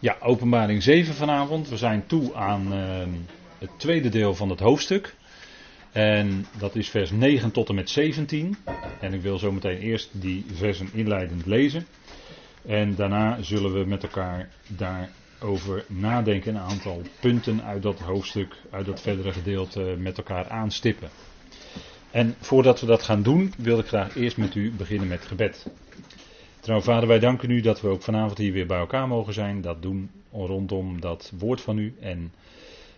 Ja, openbaring 7 vanavond. We zijn toe aan uh, het tweede deel van het hoofdstuk. En dat is vers 9 tot en met 17. En ik wil zo meteen eerst die versen inleidend lezen. En daarna zullen we met elkaar daarover nadenken. Een aantal punten uit dat hoofdstuk, uit dat verdere gedeelte met elkaar aanstippen. En voordat we dat gaan doen, wil ik graag eerst met u beginnen met gebed. Trouw vader, wij danken u dat we ook vanavond hier weer bij elkaar mogen zijn. Dat doen rondom dat woord van u. En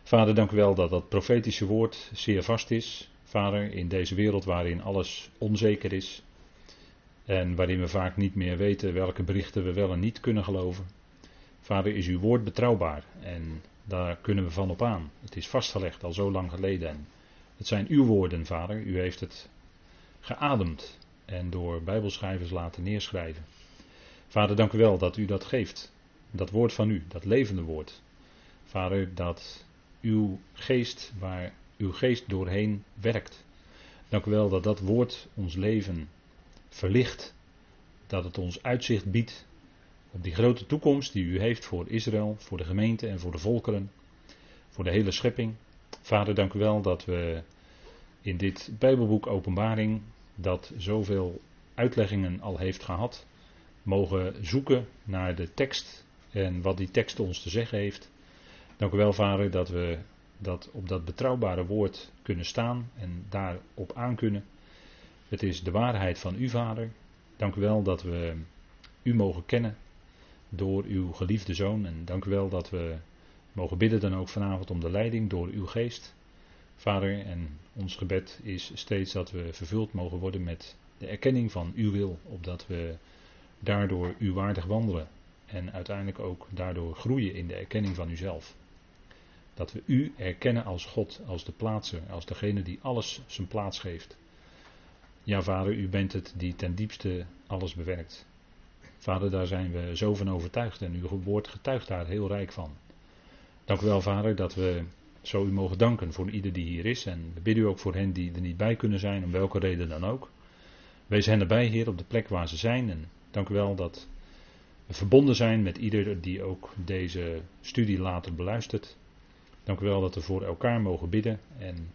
vader, dank u wel dat dat profetische woord zeer vast is. Vader, in deze wereld waarin alles onzeker is. En waarin we vaak niet meer weten welke berichten we wel en niet kunnen geloven. Vader, is uw woord betrouwbaar. En daar kunnen we van op aan. Het is vastgelegd al zo lang geleden. En het zijn uw woorden, vader. U heeft het geademd en door bijbelschrijvers laten neerschrijven. Vader, dank u wel dat u dat geeft. Dat woord van u, dat levende woord. Vader, dat uw geest, waar uw geest doorheen werkt. Dank u wel dat dat woord ons leven verlicht. Dat het ons uitzicht biedt op die grote toekomst die u heeft voor Israël, voor de gemeente en voor de volkeren. Voor de hele schepping. Vader, dank u wel dat we in dit Bijbelboek Openbaring, dat zoveel uitleggingen al heeft gehad, mogen zoeken naar de tekst en wat die tekst ons te zeggen heeft. Dank u wel, Vader, dat we dat op dat betrouwbare woord kunnen staan en daarop aan kunnen. Het is de waarheid van u, Vader. Dank u wel dat we u mogen kennen door uw geliefde zoon. En dank u wel dat we mogen bidden dan ook vanavond om de leiding door uw geest. Vader, en ons gebed is steeds dat we vervuld mogen worden met de erkenning van uw wil, opdat we daardoor u waardig wandelen en uiteindelijk ook daardoor groeien in de erkenning van uzelf. Dat we u erkennen als God, als de plaatser, als degene die alles zijn plaats geeft. Ja, vader, u bent het die ten diepste alles bewerkt. Vader, daar zijn we zo van overtuigd en uw woord getuigt daar heel rijk van. Dank u wel, vader, dat we zo u mogen danken voor ieder die hier is. En we bidden u ook voor hen die er niet bij kunnen zijn, om welke reden dan ook. Wees hen erbij, Heer, op de plek waar ze zijn. En dank u wel dat we verbonden zijn met ieder die ook deze studie later beluistert. Dank u wel dat we voor elkaar mogen bidden. En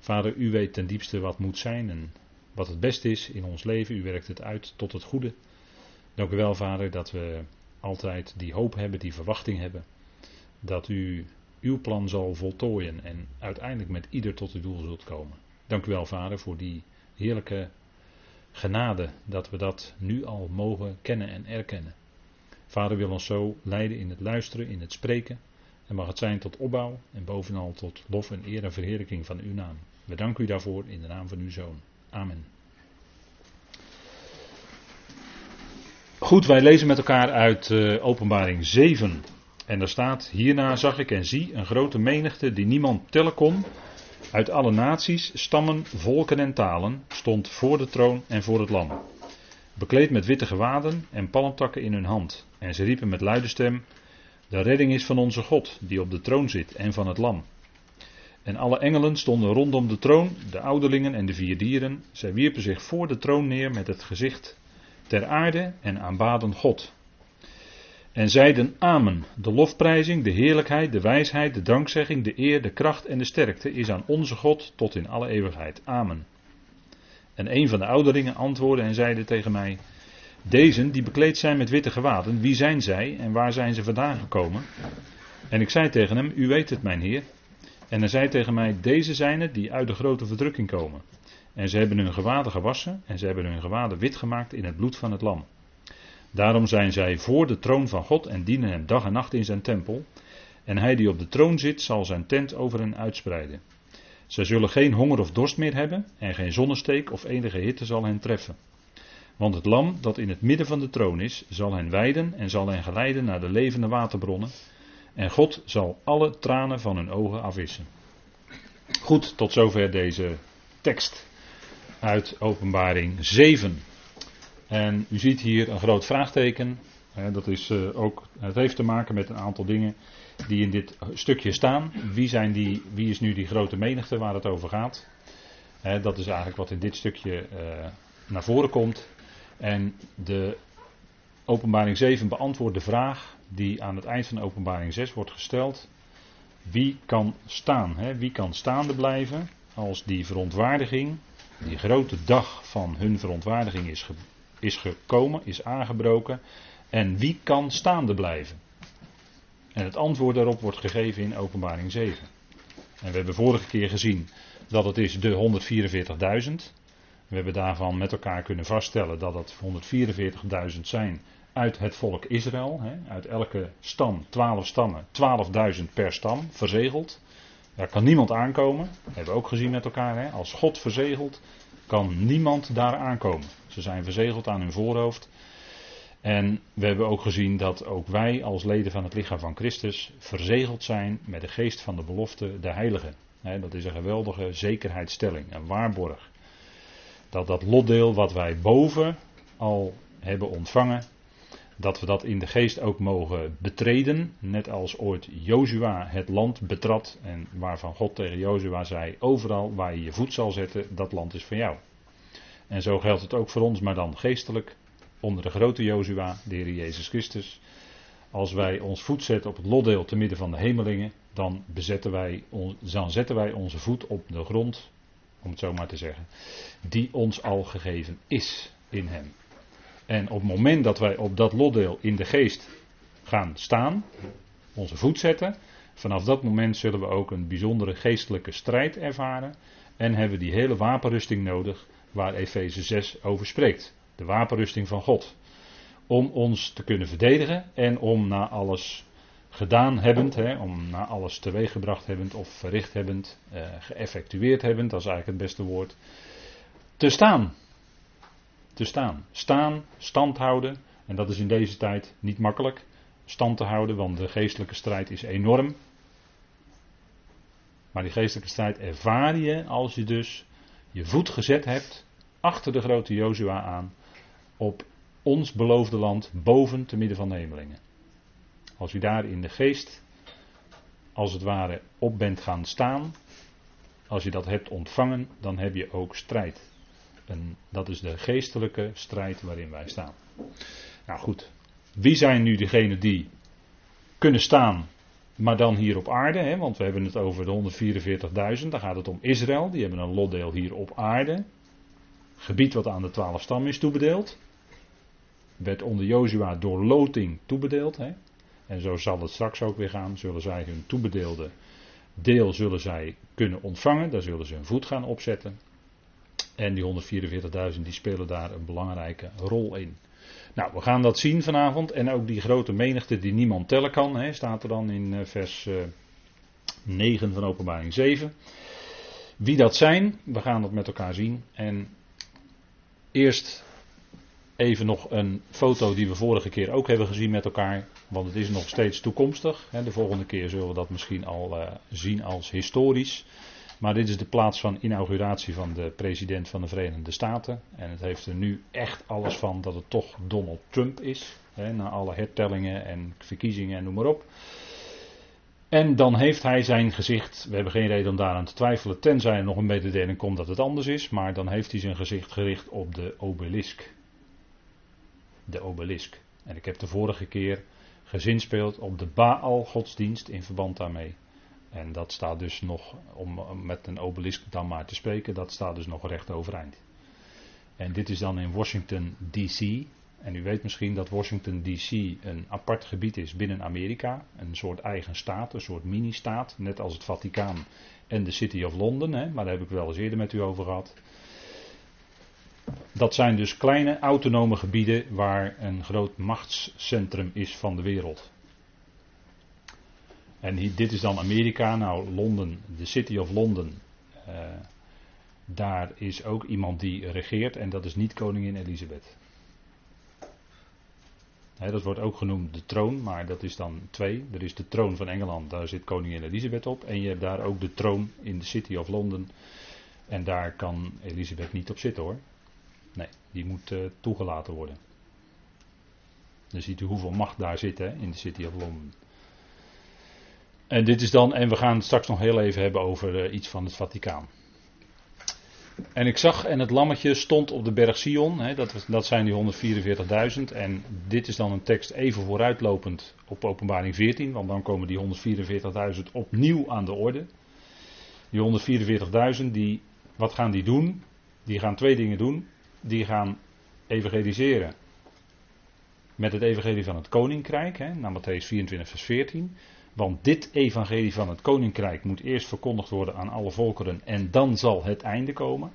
Vader, u weet ten diepste wat moet zijn en wat het beste is in ons leven. U werkt het uit tot het goede. Dank u wel, Vader, dat we altijd die hoop hebben, die verwachting hebben. Dat u uw plan zal voltooien en uiteindelijk met ieder tot uw doel zult komen. Dank u wel, Vader, voor die heerlijke genade dat we dat nu al mogen kennen en erkennen. Vader wil ons zo leiden in het luisteren, in het spreken. En mag het zijn tot opbouw en bovenal tot lof en eer en verheerlijking van uw naam. We danken u daarvoor in de naam van uw zoon. Amen. Goed, wij lezen met elkaar uit uh, Openbaring 7. En daar staat: Hierna zag ik en zie een grote menigte die niemand tellen kon. Uit alle naties, stammen, volken en talen stond voor de troon en voor het lam. Bekleed met witte gewaden en palmtakken in hun hand. En ze riepen met luide stem: De redding is van onze God, die op de troon zit, en van het lam. En alle engelen stonden rondom de troon, de ouderlingen en de vier dieren. Zij wierpen zich voor de troon neer met het gezicht ter aarde en aanbaden God. En zeiden Amen. De lofprijzing, de heerlijkheid, de wijsheid, de dankzegging, de eer, de kracht en de sterkte is aan onze God tot in alle eeuwigheid. Amen. En een van de ouderlingen antwoordde en zeide tegen mij: Dezen die bekleed zijn met witte gewaden, wie zijn zij en waar zijn ze vandaan gekomen? En ik zei tegen hem: U weet het, mijn heer. En hij zei tegen mij: Deze zijn het die uit de grote verdrukking komen. En ze hebben hun gewaden gewassen en ze hebben hun gewaden wit gemaakt in het bloed van het lam. Daarom zijn zij voor de troon van God en dienen hem dag en nacht in zijn tempel. En hij die op de troon zit, zal zijn tent over hen uitspreiden. Zij zullen geen honger of dorst meer hebben, en geen zonnesteek of enige hitte zal hen treffen. Want het lam dat in het midden van de troon is, zal hen weiden en zal hen geleiden naar de levende waterbronnen. En God zal alle tranen van hun ogen afwissen. Goed, tot zover deze tekst uit Openbaring 7. En u ziet hier een groot vraagteken. dat is eh, ook, het heeft te maken met een aantal dingen die in dit stukje staan. Wie, zijn die, wie is nu die grote menigte waar het over gaat? dat is eigenlijk wat in dit stukje uh, naar voren komt. En de openbaring 7 beantwoordt de vraag die aan het eind van openbaring 6 wordt gesteld. Wie kan staan? Wie kan staande blijven als die verontwaardiging, die grote dag van hun verontwaardiging is, is gekomen, is aangebroken. En wie kan staande blijven? En het antwoord daarop wordt gegeven in openbaring 7. En we hebben vorige keer gezien dat het is de 144.000. We hebben daarvan met elkaar kunnen vaststellen dat het 144.000 zijn uit het volk Israël. Hè, uit elke stam, 12 stammen, 12.000 per stam, verzegeld. Daar kan niemand aankomen. Dat hebben we ook gezien met elkaar. Hè. Als God verzegelt, kan niemand daar aankomen. Ze zijn verzegeld aan hun voorhoofd. En we hebben ook gezien dat ook wij als leden van het lichaam van Christus verzegeld zijn met de geest van de belofte, de heilige. dat is een geweldige zekerheidsstelling, een waarborg. Dat dat lotdeel wat wij boven al hebben ontvangen, dat we dat in de geest ook mogen betreden. Net als ooit Jozua het land betrad en waarvan God tegen Jozua zei, overal waar je je voet zal zetten, dat land is van jou. En zo geldt het ook voor ons, maar dan geestelijk, onder de grote Jozua, de Heer Jezus Christus. Als wij ons voet zetten op het lotdeel te midden van de hemelingen, dan, bezetten wij, dan zetten wij onze voet op de grond, om het zo maar te zeggen, die ons al gegeven is in Hem. En op het moment dat wij op dat lotdeel in de geest gaan staan, onze voet zetten, vanaf dat moment zullen we ook een bijzondere geestelijke strijd ervaren en hebben we die hele wapenrusting nodig waar Efeze 6 over spreekt. De wapenrusting van God. Om ons te kunnen verdedigen en om na alles gedaan hebbend, hè, om na alles teweeggebracht hebbend of verricht hebbend, eh, geëffectueerd hebbend, dat is eigenlijk het beste woord, te staan te staan. Staan, stand houden. En dat is in deze tijd niet makkelijk. Stand te houden, want de geestelijke strijd is enorm. Maar die geestelijke strijd ervaar je als je dus je voet gezet hebt achter de grote Jozua aan op ons beloofde land boven te midden van de. Als je daar in de geest als het ware op bent gaan staan, als je dat hebt ontvangen, dan heb je ook strijd. En dat is de geestelijke strijd waarin wij staan. Nou goed, wie zijn nu degenen die kunnen staan, maar dan hier op aarde? Hè? Want we hebben het over de 144.000, dan gaat het om Israël, die hebben een lotdeel hier op aarde. Gebied wat aan de twaalf stam is toebedeeld. Werd onder Jozua door loting toebedeeld. Hè? En zo zal het straks ook weer gaan. Zullen zij hun toebedeelde deel zullen zij kunnen ontvangen. Daar zullen ze hun voet gaan opzetten. En die 144.000 die spelen daar een belangrijke rol in. Nou, we gaan dat zien vanavond. En ook die grote menigte die niemand tellen kan, hè, staat er dan in eh, vers 9 eh, van openbaring 7. Wie dat zijn, we gaan dat met elkaar zien. En eerst even nog een foto die we vorige keer ook hebben gezien met elkaar. Want het is nog steeds toekomstig. De volgende keer zullen we dat misschien al uh, zien als historisch. Maar dit is de plaats van inauguratie van de president van de Verenigde Staten. En het heeft er nu echt alles van dat het toch Donald Trump is. Hè, na alle hertellingen en verkiezingen en noem maar op. En dan heeft hij zijn gezicht, we hebben geen reden om daaraan te twijfelen, tenzij er nog een mededeling komt dat het anders is, maar dan heeft hij zijn gezicht gericht op de obelisk. De obelisk. En ik heb de vorige keer gezinspeeld op de Baal godsdienst in verband daarmee. En dat staat dus nog, om met een obelisk dan maar te spreken, dat staat dus nog recht overeind. En dit is dan in Washington DC. En u weet misschien dat Washington DC een apart gebied is binnen Amerika. Een soort eigen staat, een soort mini-staat. Net als het Vaticaan en de City of London. Hè, maar daar heb ik wel eens eerder met u over gehad. Dat zijn dus kleine autonome gebieden waar een groot machtscentrum is van de wereld. En dit is dan Amerika. Nou, Londen, de City of London. Uh, daar is ook iemand die regeert en dat is niet koningin Elisabeth. dat wordt ook genoemd de troon, maar dat is dan twee. Er is de troon van Engeland, daar zit koningin Elisabeth op. En je hebt daar ook de troon in de City of London. En daar kan Elisabeth niet op zitten hoor. Nee, die moet uh, toegelaten worden. Dan ziet u hoeveel macht daar zit hè, in de City of London. En dit is dan, en we gaan het straks nog heel even hebben over uh, iets van het Vaticaan. En ik zag, en het lammetje stond op de berg Sion, hè, dat, dat zijn die 144.000. En dit is dan een tekst even vooruitlopend op openbaring 14, want dan komen die 144.000 opnieuw aan de orde. Die 144.000, die, wat gaan die doen? Die gaan twee dingen doen. Die gaan evangeliseren met het evangelie van het koninkrijk, hè, naar Matthäus 24, vers 14. Want dit evangelie van het koninkrijk moet eerst verkondigd worden aan alle volkeren en dan zal het einde komen.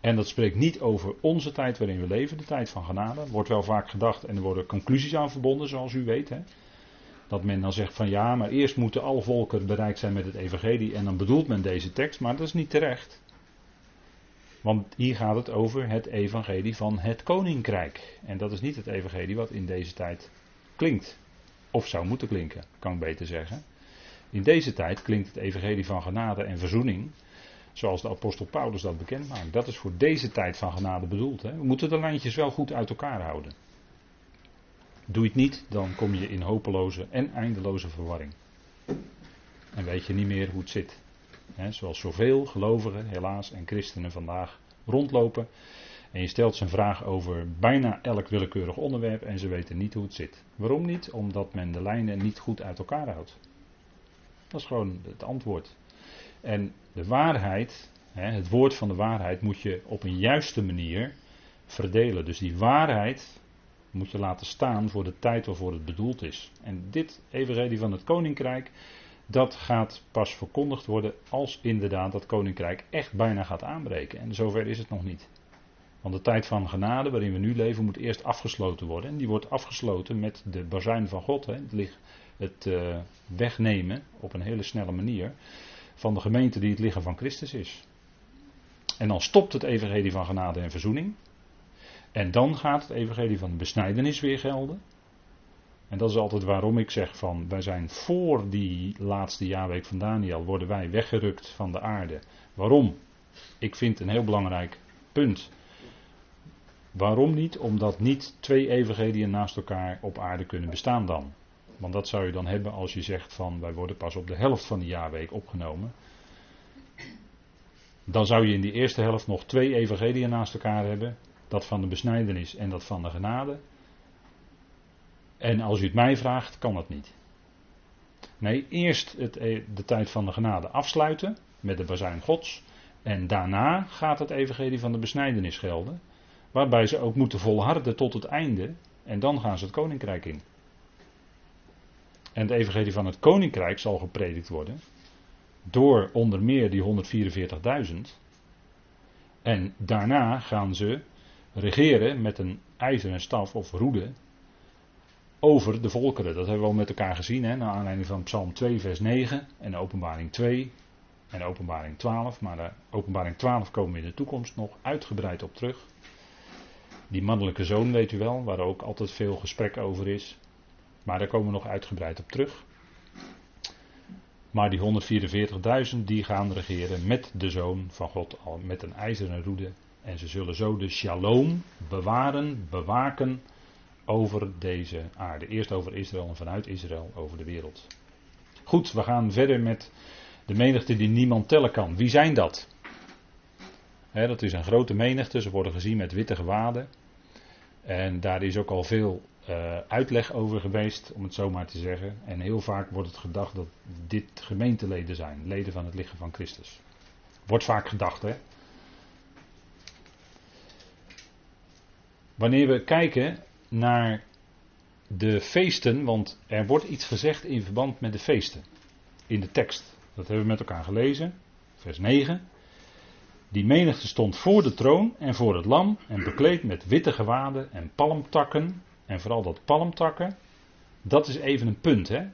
En dat spreekt niet over onze tijd waarin we leven, de tijd van genade. Wordt wel vaak gedacht en er worden conclusies aan verbonden, zoals u weet. Hè. Dat men dan zegt van ja, maar eerst moeten alle volkeren bereikt zijn met het evangelie en dan bedoelt men deze tekst, maar dat is niet terecht. Want hier gaat het over het evangelie van het koninkrijk. En dat is niet het evangelie wat in deze tijd klinkt. Of zou moeten klinken, kan ik beter zeggen. In deze tijd klinkt het evangelie van genade en verzoening. Zoals de apostel Paulus dat bekend maakt. Dat is voor deze tijd van genade bedoeld. Hè? We moeten de lijntjes wel goed uit elkaar houden. Doe het niet, dan kom je in hopeloze en eindeloze verwarring. En weet je niet meer hoe het zit zoals zoveel gelovigen, helaas, en christenen vandaag rondlopen. En je stelt ze een vraag over bijna elk willekeurig onderwerp en ze weten niet hoe het zit. Waarom niet? Omdat men de lijnen niet goed uit elkaar houdt. Dat is gewoon het antwoord. En de waarheid, het woord van de waarheid, moet je op een juiste manier verdelen. Dus die waarheid moet je laten staan voor de tijd waarvoor het bedoeld is. En dit evangelie van het koninkrijk dat gaat pas verkondigd worden als inderdaad dat koninkrijk echt bijna gaat aanbreken. En zover is het nog niet. Want de tijd van genade waarin we nu leven moet eerst afgesloten worden. En die wordt afgesloten met de bazuin van God. Hè. Het, het uh, wegnemen op een hele snelle manier van de gemeente die het lichaam van Christus is. En dan stopt het evangelie van genade en verzoening. En dan gaat het evangelie van de besnijdenis weer gelden. En dat is altijd waarom ik zeg van wij zijn voor die laatste jaarweek van Daniel worden wij weggerukt van de aarde. Waarom? Ik vind een heel belangrijk punt. Waarom niet? Omdat niet twee evangeliën naast elkaar op aarde kunnen bestaan dan. Want dat zou je dan hebben als je zegt van wij worden pas op de helft van de jaarweek opgenomen. Dan zou je in die eerste helft nog twee evangeliën naast elkaar hebben. Dat van de besnijdenis en dat van de genade. En als u het mij vraagt, kan dat niet. Nee, eerst het, e- de tijd van de genade afsluiten met de bazuin Gods. En daarna gaat het evangelie van de besnijdenis gelden. Waarbij ze ook moeten volharden tot het einde. En dan gaan ze het koninkrijk in. En het evangelie van het koninkrijk zal gepredikt worden. Door onder meer die 144.000. En daarna gaan ze regeren met een ijzeren staf of roede over de volkeren. Dat hebben we al met elkaar gezien, hè, naar aanleiding van Psalm 2, vers 9 en Openbaring 2 en Openbaring 12. Maar de Openbaring 12 komen we in de toekomst nog uitgebreid op terug. Die mannelijke zoon, weet u wel, waar ook altijd veel gesprek over is. Maar daar komen we nog uitgebreid op terug. Maar die 144.000 die gaan regeren met de zoon van God, met een ijzeren roede. En ze zullen zo de shalom bewaren, bewaken over deze aarde. Eerst over Israël en vanuit Israël over de wereld. Goed, we gaan verder met de menigte die niemand tellen kan. Wie zijn dat? dat is een grote menigte, ze worden gezien met witte gewaden. En daar is ook al veel uh, uitleg over geweest, om het zo maar te zeggen. En heel vaak wordt het gedacht dat dit gemeenteleden zijn, leden van het lichaam van Christus. Wordt vaak gedacht, hè? Wanneer we kijken naar de feesten, want er wordt iets gezegd in verband met de feesten. In de tekst. Dat hebben we met elkaar gelezen. Vers 9. Die menigte stond voor de troon en voor het lam en bekleed met witte gewaden en palmtakken. En vooral dat palmtakken, dat is even een punt, hè.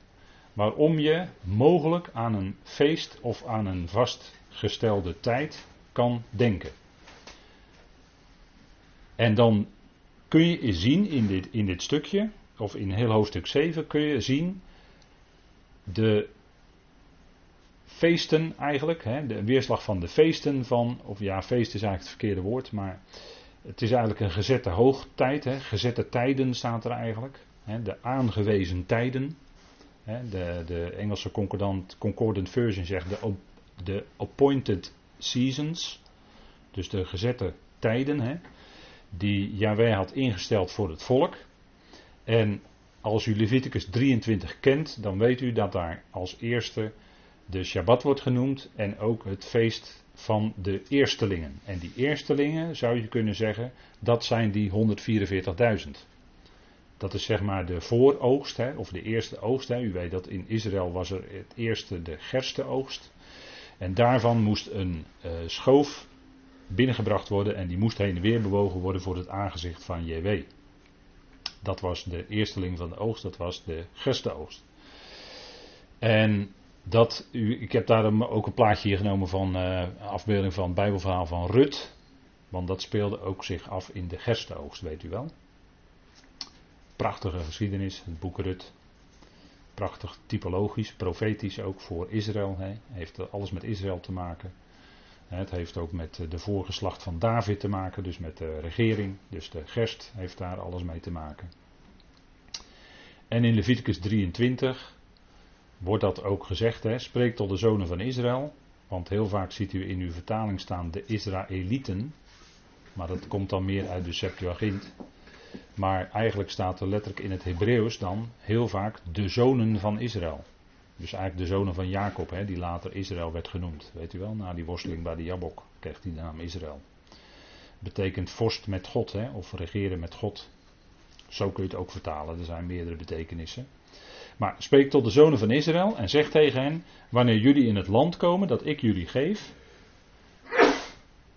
Waarom je mogelijk aan een feest of aan een vastgestelde tijd kan denken. En dan kun je zien in dit, in dit stukje, of in heel hoofdstuk 7, kun je zien de feesten eigenlijk, hè, de weerslag van de feesten van, of ja, feest is eigenlijk het verkeerde woord, maar het is eigenlijk een gezette hoogtijd, hè, gezette tijden staat er eigenlijk, hè, de aangewezen tijden. Hè, de, de Engelse concordant, concordant version zegt de, de appointed seasons. Dus de gezette tijden, hè, die Yahweh had ingesteld voor het volk. En als u Leviticus 23 kent, dan weet u dat daar als eerste de Shabbat wordt genoemd en ook het feest van de eerstelingen. En die eerstelingen, zou je kunnen zeggen, dat zijn die 144.000. Dat is zeg maar de vooroogst, hè, of de eerste oogst. Hè. U weet dat in Israël was er het eerste de gerstenoogst. En daarvan moest een uh, schoof binnengebracht worden en die moest heen en weer bewogen worden voor het aangezicht van JW. Dat was de eersteling van de oogst, dat was de gerstenoogst. En dat, u, ik heb daarom ook een plaatje hier genomen van uh, afbeelding van het Bijbelverhaal van Rut. Want dat speelde ook zich af in de gerstenoogst, weet u wel. Prachtige geschiedenis, het boek Rut. Prachtig typologisch, profetisch ook voor Israël. Hè. Heeft alles met Israël te maken. Het heeft ook met de voorgeslacht van David te maken, dus met de regering. Dus de gerst heeft daar alles mee te maken. En in Leviticus 23 wordt dat ook gezegd, hè, spreek tot de zonen van Israël. Want heel vaak ziet u in uw vertaling staan de Israëlieten. Maar dat komt dan meer uit de Septuagint. Maar eigenlijk staat er letterlijk in het Hebreeuws dan heel vaak de zonen van Israël. Dus eigenlijk de zonen van Jacob, hè, die later Israël werd genoemd. Weet u wel, na die worsteling bij de Jabok kreeg hij de naam Israël. Betekent vorst met God, hè, of regeren met God. Zo kun je het ook vertalen, er zijn meerdere betekenissen. Maar spreek tot de zonen van Israël en zeg tegen hen: Wanneer jullie in het land komen dat ik jullie geef,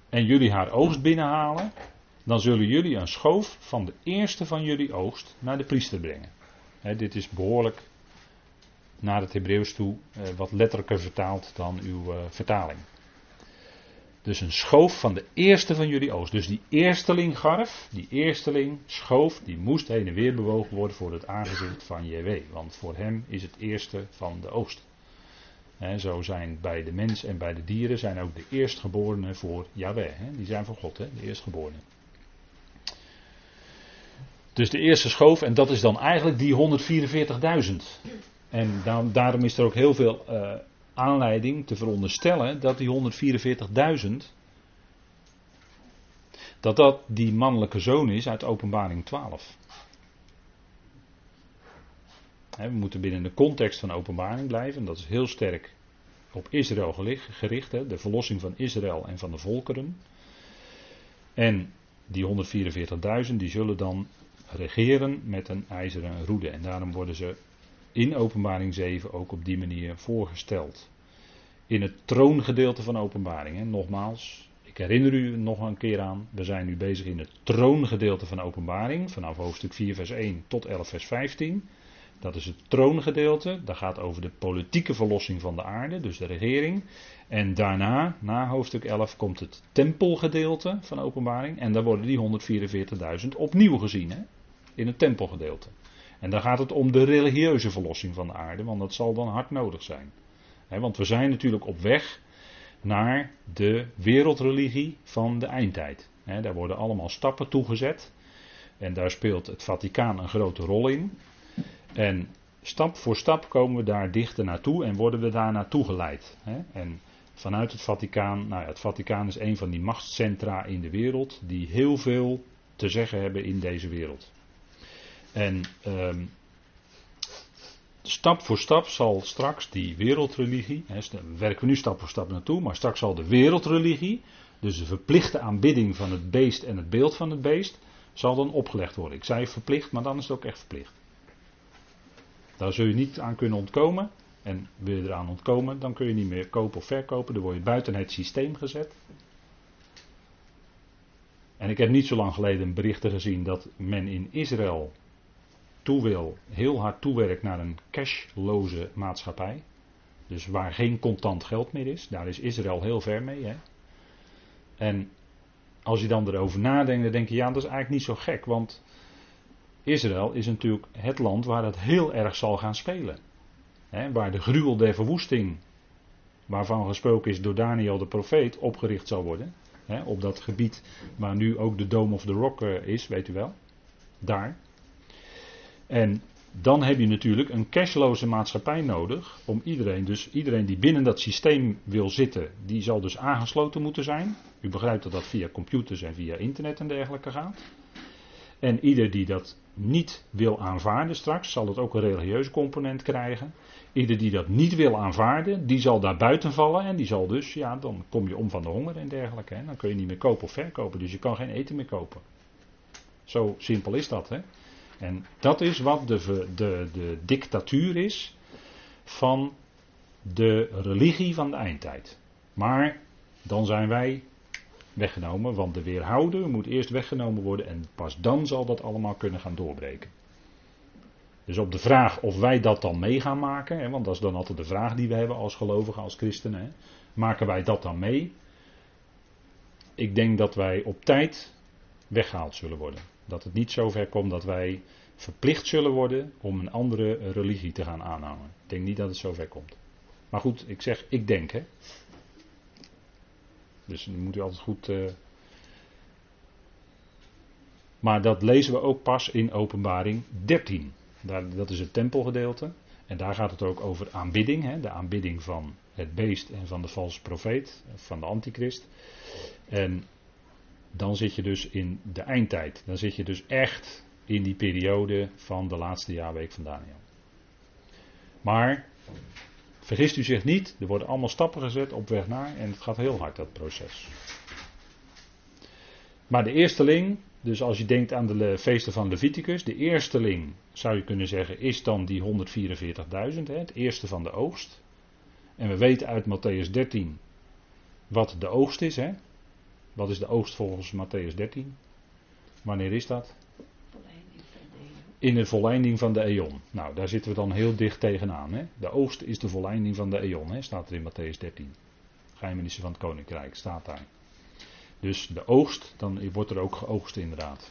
en jullie haar oogst binnenhalen, dan zullen jullie een schoof van de eerste van jullie oogst naar de priester brengen. dit is behoorlijk naar het Hebreeuws toe eh, wat letterlijker vertaald dan uw eh, vertaling. Dus een schoof van de eerste van jullie oogst. Dus die eersteling garf, die eersteling schoof, die moest heen en weer bewogen worden voor het aangezicht van JW. Want voor hem is het eerste van de oogst. zo zijn bij de mens en bij de dieren zijn ook de eerstgeborenen voor Yahweh. die zijn van God, de eerstgeborenen. Dus de eerste schoof, en dat is dan eigenlijk die 144.000. En daarom is er ook heel veel uh, aanleiding te veronderstellen dat die 144.000, dat dat die mannelijke zoon is uit openbaring 12. we moeten binnen de context van openbaring blijven. Dat is heel sterk op Israël gericht. de verlossing van Israël en van de volkeren. En die 144.000 die zullen dan regeren met een ijzeren roede. En daarom worden ze in Openbaring 7 ook op die manier voorgesteld. In het troongedeelte van Openbaring. Hè. Nogmaals, ik herinner u nog een keer aan. We zijn nu bezig in het troongedeelte van Openbaring. Vanaf hoofdstuk 4, vers 1 tot 11, vers 15. Dat is het troongedeelte. Dat gaat over de politieke verlossing van de aarde, dus de regering. En daarna, na hoofdstuk 11, komt het tempelgedeelte van Openbaring. En daar worden die 144.000 opnieuw gezien. Hè? In het tempelgedeelte. En dan gaat het om de religieuze verlossing van de aarde, want dat zal dan hard nodig zijn. want we zijn natuurlijk op weg naar de wereldreligie van de eindtijd. daar worden allemaal stappen toegezet. En daar speelt het Vaticaan een grote rol in. En stap voor stap komen we daar dichter naartoe en worden we daar naartoe geleid. En vanuit het Vaticaan, nou ja, het Vaticaan is een van die machtscentra in de wereld die heel veel te zeggen hebben in deze wereld. En um, stap voor stap zal straks die wereldreligie, hè, werken we nu stap voor stap naartoe, maar straks zal de wereldreligie, dus de verplichte aanbidding van het beest en het beeld van het beest, zal dan opgelegd worden. Ik zei verplicht, maar dan is het ook echt verplicht. Daar zul je niet aan kunnen ontkomen. En wil je eraan ontkomen, dan kun je niet meer kopen of verkopen. Dan word je buiten het systeem gezet. En ik heb niet zo lang geleden berichten gezien dat men in Israël wil, heel hard toewerkt naar een cashloze maatschappij. Dus waar geen contant geld meer is. Daar is Israël heel ver mee. Hè? En als je dan erover nadenkt, dan denk je, ja, dat is eigenlijk niet zo gek. Want Israël is natuurlijk het land waar het heel erg zal gaan spelen. Hè? Waar de gruwel der verwoesting, waarvan gesproken is door Daniel de profeet, opgericht zal worden. Hè? Op dat gebied waar nu ook de Dome of the Rock eh, is, weet u wel. Daar. En dan heb je natuurlijk een cashloze maatschappij nodig om iedereen, dus iedereen die binnen dat systeem wil zitten, die zal dus aangesloten moeten zijn. U begrijpt dat dat via computers en via internet en dergelijke gaat. En ieder die dat niet wil aanvaarden straks, zal het ook een religieuze component krijgen. Ieder die dat niet wil aanvaarden, die zal daar buiten vallen. En die zal dus, ja, dan kom je om van de honger en dergelijke. Hè. Dan kun je niet meer kopen of verkopen. Dus je kan geen eten meer kopen. Zo simpel is dat. Hè. En dat is wat de, de, de dictatuur is van de religie van de eindtijd. Maar dan zijn wij weggenomen, want de weerhouder moet eerst weggenomen worden en pas dan zal dat allemaal kunnen gaan doorbreken. Dus op de vraag of wij dat dan mee gaan maken, hè, want dat is dan altijd de vraag die we hebben als gelovigen, als christenen. Hè, maken wij dat dan mee? Ik denk dat wij op tijd weggehaald zullen worden. Dat het niet zover komt dat wij verplicht zullen worden om een andere religie te gaan aanhangen. Ik denk niet dat het zover komt. Maar goed, ik zeg ik denk hè. Dus dan moet u altijd goed. Uh... Maar dat lezen we ook pas in Openbaring 13. Daar, dat is het tempelgedeelte. En daar gaat het ook over aanbidding. Hè? De aanbidding van het beest en van de valse profeet, van de antichrist. En dan zit je dus in de eindtijd. Dan zit je dus echt in die periode van de laatste jaarweek van Daniel. Maar vergist u zich niet, er worden allemaal stappen gezet op weg naar en het gaat heel hard dat proces. Maar de eersteling, dus als je denkt aan de feesten van Leviticus, de eersteling zou je kunnen zeggen is dan die 144.000, het eerste van de oogst. En we weten uit Matthäus 13 wat de oogst is. Hè? Wat is de oogst volgens Matthäus 13? Wanneer is dat? In de volleinding van de eon. Nou, daar zitten we dan heel dicht tegenaan. Hè? De oogst is de volleinding van de eon, staat er in Matthäus 13. Geheimenissen van het Koninkrijk, staat daar. Dus de oogst, dan wordt er ook geoogst inderdaad.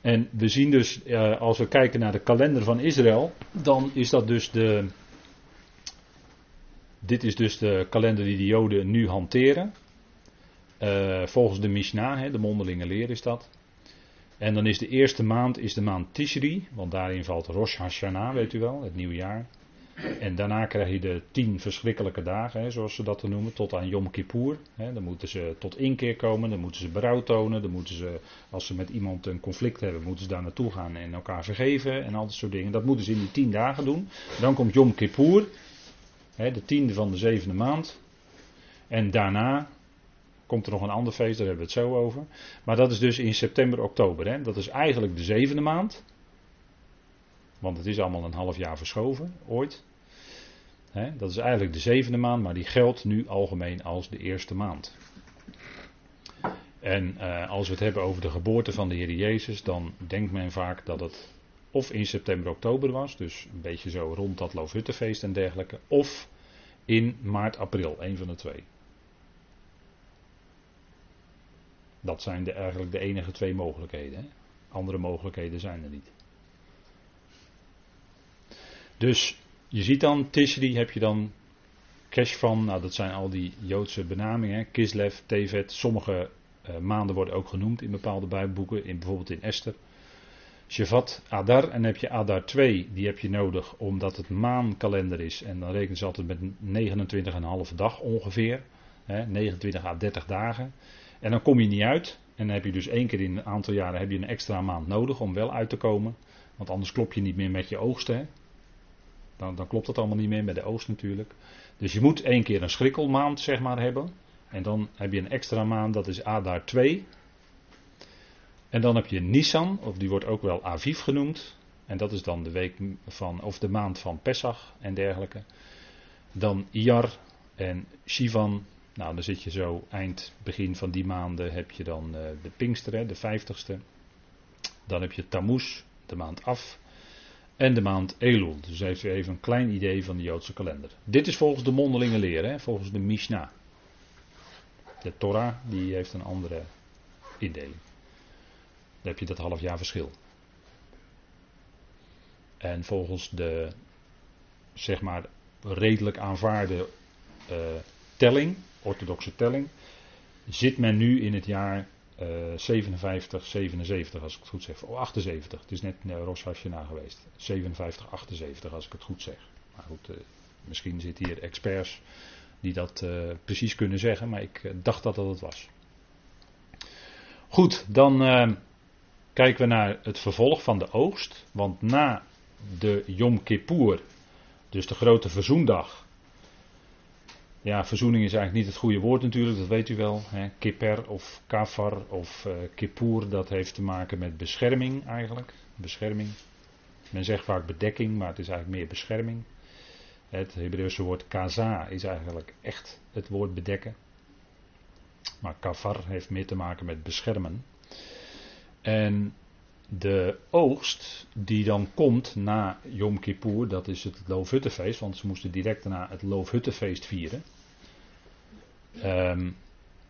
En we zien dus, eh, als we kijken naar de kalender van Israël, dan is dat dus de. Dit is dus de kalender die de Joden nu hanteren. Uh, volgens de Mishnah, hè, de mondelinge leer is dat. En dan is de eerste maand is de maand Tishri, want daarin valt Rosh Hashanah, weet u wel, het nieuwe jaar. En daarna krijg je de tien verschrikkelijke dagen, hè, zoals ze dat te noemen, tot aan Yom Kippur. Hè. Dan moeten ze tot inkeer komen, dan moeten ze berouw tonen, dan moeten ze, als ze met iemand een conflict hebben, moeten ze daar naartoe gaan en elkaar vergeven en al dat soort dingen. Dat moeten ze in die tien dagen doen. Dan komt Yom Kippur, hè, de tiende van de zevende maand. En daarna komt er nog een ander feest, daar hebben we het zo over. Maar dat is dus in september, oktober. Hè. Dat is eigenlijk de zevende maand. Want het is allemaal een half jaar verschoven, ooit. dat is eigenlijk de zevende maand, maar die geldt nu algemeen als de eerste maand. En uh, als we het hebben over de geboorte van de Heer Jezus, dan denkt men vaak dat het of in september, oktober was, dus een beetje zo rond dat Loofhuttenfeest en dergelijke, of in maart, april, een van de twee. Dat zijn de, eigenlijk de enige twee mogelijkheden. Hè? Andere mogelijkheden zijn er niet. Dus je ziet dan, Tishri heb je dan van, nou dat zijn al die Joodse benamingen, Kislev, Tevet, sommige uh, maanden worden ook genoemd in bepaalde bijboeken, in, bijvoorbeeld in Esther. Shevat, Adar, en dan heb je Adar 2, die heb je nodig omdat het maankalender is. En dan rekenen ze altijd met 29,5 dag ongeveer. Hè, 29 à 30 dagen. En dan kom je niet uit. En dan heb je dus één keer in een aantal jaren heb je een extra maand nodig om wel uit te komen. Want anders klop je niet meer met je oogsten. Dan, dan klopt het allemaal niet meer met de oogst natuurlijk. Dus je moet één keer een schrikkelmaand zeg maar hebben. En dan heb je een extra maand, dat is Adar 2. En dan heb je Nisan, of die wordt ook wel Aviv genoemd. En dat is dan de week van, of de maand van Pesach en dergelijke. Dan Iyar en Shivan. Nou, dan zit je zo eind, begin van die maanden heb je dan uh, de Pinksteren, de vijftigste. Dan heb je Tammuz, de maand af en de maand Elul. Dus heeft u even een klein idee van de Joodse kalender. Dit is volgens de mondelinge leer, hè, volgens de Mishnah. De Torah die heeft een andere indeling. Dan heb je dat half jaar verschil. En volgens de zeg maar redelijk aanvaarde uh, telling, orthodoxe telling, zit men nu in het jaar Uh, 57, 77 als ik het goed zeg. Of 78, het is net uh, Rosh Hashanah geweest. 57, 78 als ik het goed zeg. Maar goed, uh, misschien zitten hier experts die dat precies kunnen zeggen, maar ik dacht dat dat het was. Goed, dan kijken we naar het vervolg van de oogst. Want na de Yom Kippur, dus de grote verzoendag, ja, verzoening is eigenlijk niet het goede woord natuurlijk, dat weet u wel. Hè. Kipper of kafar of uh, kippur, dat heeft te maken met bescherming eigenlijk. Bescherming. Men zegt vaak bedekking, maar het is eigenlijk meer bescherming. Het Hebreeuwse woord kaza is eigenlijk echt het woord bedekken. Maar kafar heeft meer te maken met beschermen. En de oogst die dan komt na Yom Kippur, dat is het Loofhuttenfeest, want ze moesten direct na het Loofhuttenfeest vieren. Um,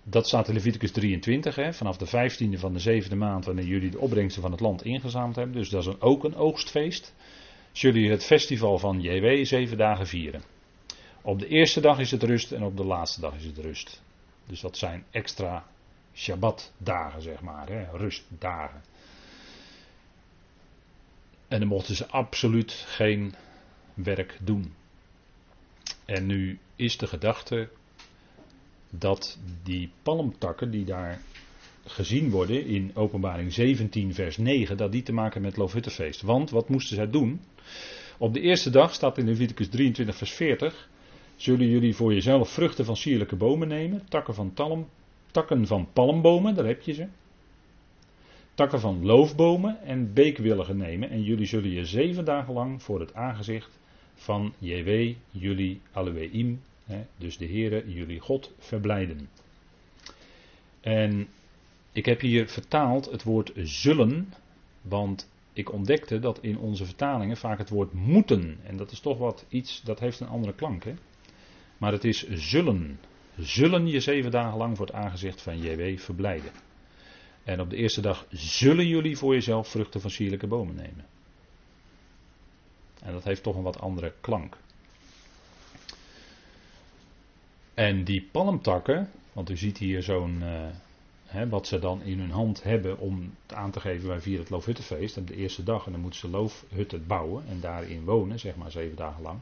dat staat in Leviticus 23, hè, vanaf de 15e van de zevende maand, wanneer jullie de opbrengsten van het land ingezameld hebben. Dus dat is een, ook een oogstfeest. Zullen jullie het festival van JW zeven dagen vieren. Op de eerste dag is het rust en op de laatste dag is het rust. Dus dat zijn extra Shabbat-dagen, zeg maar, hè, rustdagen. En dan mochten ze absoluut geen werk doen. En nu is de gedachte dat die palmtakken die daar gezien worden in openbaring 17 vers 9, dat die te maken met Loofhuttenfeest. Want wat moesten zij doen? Op de eerste dag staat in Leviticus 23 vers 40, zullen jullie voor jezelf vruchten van sierlijke bomen nemen, takken van, talm, takken van palmbomen, daar heb je ze, takken van loofbomen en beekwilligen nemen en jullie zullen je zeven dagen lang voor het aangezicht van JW, jullie Aleweim, dus de Heere, jullie God, verblijden. En ik heb hier vertaald het woord zullen, want ik ontdekte dat in onze vertalingen vaak het woord moeten, en dat is toch wat iets, dat heeft een andere klank. Hè? Maar het is zullen. Zullen je zeven dagen lang voor het aangezicht van JW verblijden. En op de eerste dag zullen jullie voor jezelf vruchten van sierlijke bomen nemen. En dat heeft toch een wat andere klank. En die palmtakken, want u ziet hier zo'n, uh, wat ze dan in hun hand hebben om aan te geven, wij vieren het Loofhuttenfeest. En de eerste dag, en dan moeten ze loofhutten bouwen en daarin wonen, zeg maar zeven dagen lang.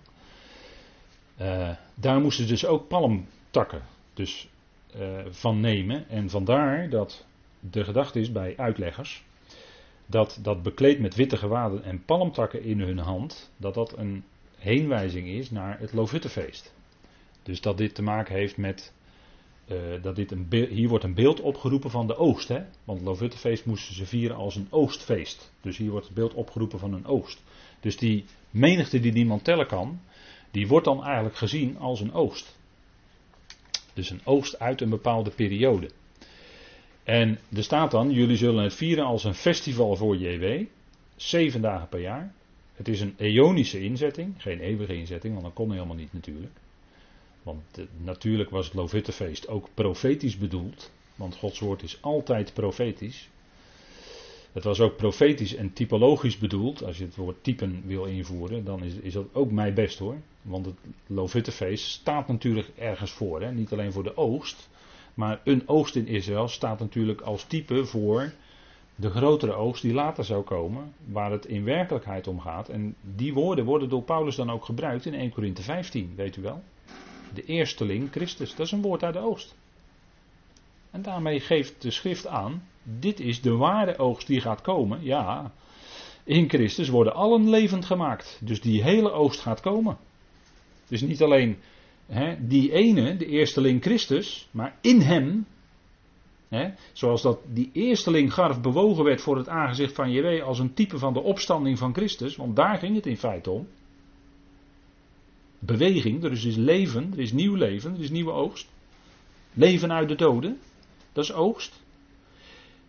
Uh, daar moesten ze dus ook palmtakken dus, uh, van nemen. En vandaar dat de gedachte is bij uitleggers, dat dat bekleed met witte gewaden en palmtakken in hun hand, dat dat een heenwijzing is naar het Loofhuttenfeest. Dus dat dit te maken heeft met. Uh, dat dit een hier wordt een beeld opgeroepen van de oogst. Hè? Want Lovuttefeest moesten ze vieren als een oostfeest. Dus hier wordt het beeld opgeroepen van een oogst. Dus die menigte die niemand tellen kan, die wordt dan eigenlijk gezien als een oogst. Dus een oogst uit een bepaalde periode. En er staat dan, jullie zullen het vieren als een festival voor JW. Zeven dagen per jaar. Het is een eonische inzetting, geen eeuwige inzetting, want dat kon helemaal niet natuurlijk. Want eh, natuurlijk was het Loofhuttenfeest ook profetisch bedoeld. Want Gods woord is altijd profetisch. Het was ook profetisch en typologisch bedoeld. Als je het woord typen wil invoeren, dan is, is dat ook mij best hoor. Want het Loofhuttenfeest staat natuurlijk ergens voor. Hè? Niet alleen voor de oogst. Maar een oogst in Israël staat natuurlijk als type voor de grotere oogst die later zou komen. Waar het in werkelijkheid om gaat. En die woorden worden door Paulus dan ook gebruikt in 1 Korinthe 15, weet u wel de eersteling Christus. Dat is een woord uit de oogst. En daarmee geeft de schrift aan, dit is de ware oogst die gaat komen. Ja, in Christus worden allen levend gemaakt. Dus die hele oogst gaat komen. Dus niet alleen hè, die ene, de eersteling Christus, maar in hem. Hè, zoals dat die eersteling Garf bewogen werd voor het aangezicht van JW als een type van de opstanding van Christus. Want daar ging het in feite om beweging, er is leven, er is nieuw leven, er is nieuwe oogst. Leven uit de doden, dat is oogst.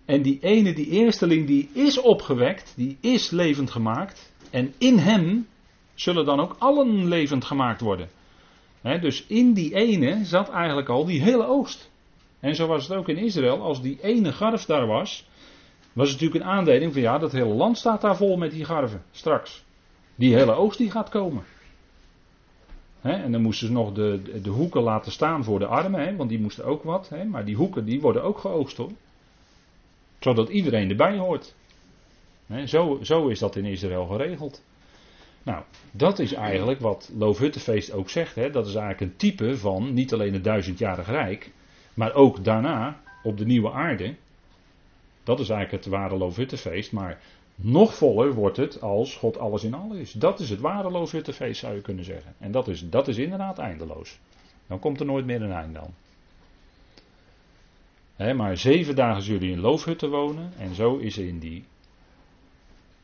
En die ene, die eersteling, die is opgewekt, die is levend gemaakt. En in hem zullen dan ook allen levend gemaakt worden. dus in die ene zat eigenlijk al die hele oogst. En zo was het ook in Israël, als die ene garf daar was, was het natuurlijk een aanleiding van ja, dat hele land staat daar vol met die garven, straks. Die hele oogst die gaat komen en dan moesten ze nog de, de, hoeken laten staan voor de armen, want die moesten ook wat. maar die hoeken die worden ook geoogst hoor. Zodat iedereen erbij hoort. zo, zo is dat in Israël geregeld. Nou, dat is eigenlijk wat Loofhuttenfeest ook zegt. Dat is eigenlijk een type van niet alleen het duizendjarig rijk, maar ook daarna op de nieuwe aarde. Dat is eigenlijk het ware Loofhuttenfeest. Maar nog voller wordt het als God alles in alles is. Dat is het ware Loofhuttenfeest zou je kunnen zeggen. En dat is, dat is inderdaad eindeloos. Dan komt er nooit meer een einde aan. maar zeven dagen zullen jullie in loofhutten wonen. En zo is er in die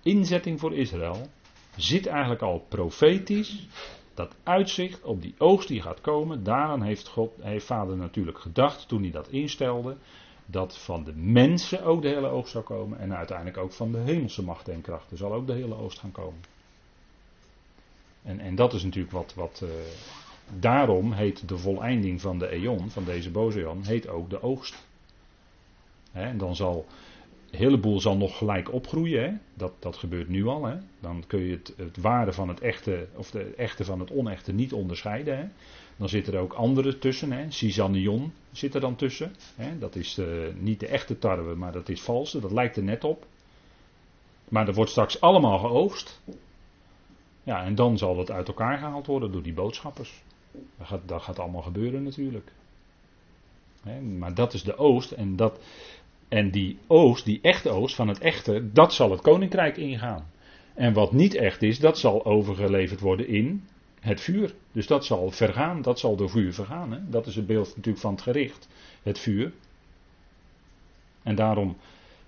inzetting voor Israël. Zit eigenlijk al profetisch. Dat uitzicht op die oogst die gaat komen. Daaraan heeft, God, heeft Vader natuurlijk gedacht toen hij dat instelde dat van de mensen ook de hele oogst zou komen en uiteindelijk ook van de hemelse machten en krachten zal ook de hele oogst gaan komen. En, en dat is natuurlijk wat, wat uh, daarom heet de voleinding van de eon, van deze boze eon, heet ook de oogst. en dan zal een heleboel zal nog gelijk opgroeien. Hè? Dat, dat gebeurt nu al. Hè? Dan kun je het, het ware van het echte, of de echte van het onechte niet onderscheiden. Hè? Dan zitten er ook andere tussen. Hè? Zit er dan tussen. Hè? Dat is uh, niet de echte tarwe, maar dat is valse. Dat lijkt er net op. Maar dat wordt straks allemaal geoogst. Ja, en dan zal dat uit elkaar gehaald worden door die boodschappers. Dat gaat, dat gaat allemaal gebeuren natuurlijk. Hè? Maar dat is de oost. En, dat, en die oost, die echte oost van het echte, dat zal het koninkrijk ingaan. En wat niet echt is, dat zal overgeleverd worden in het vuur. Dus dat zal vergaan, dat zal door vuur vergaan. Hè? Dat is het beeld natuurlijk van het gericht, het vuur. En daarom,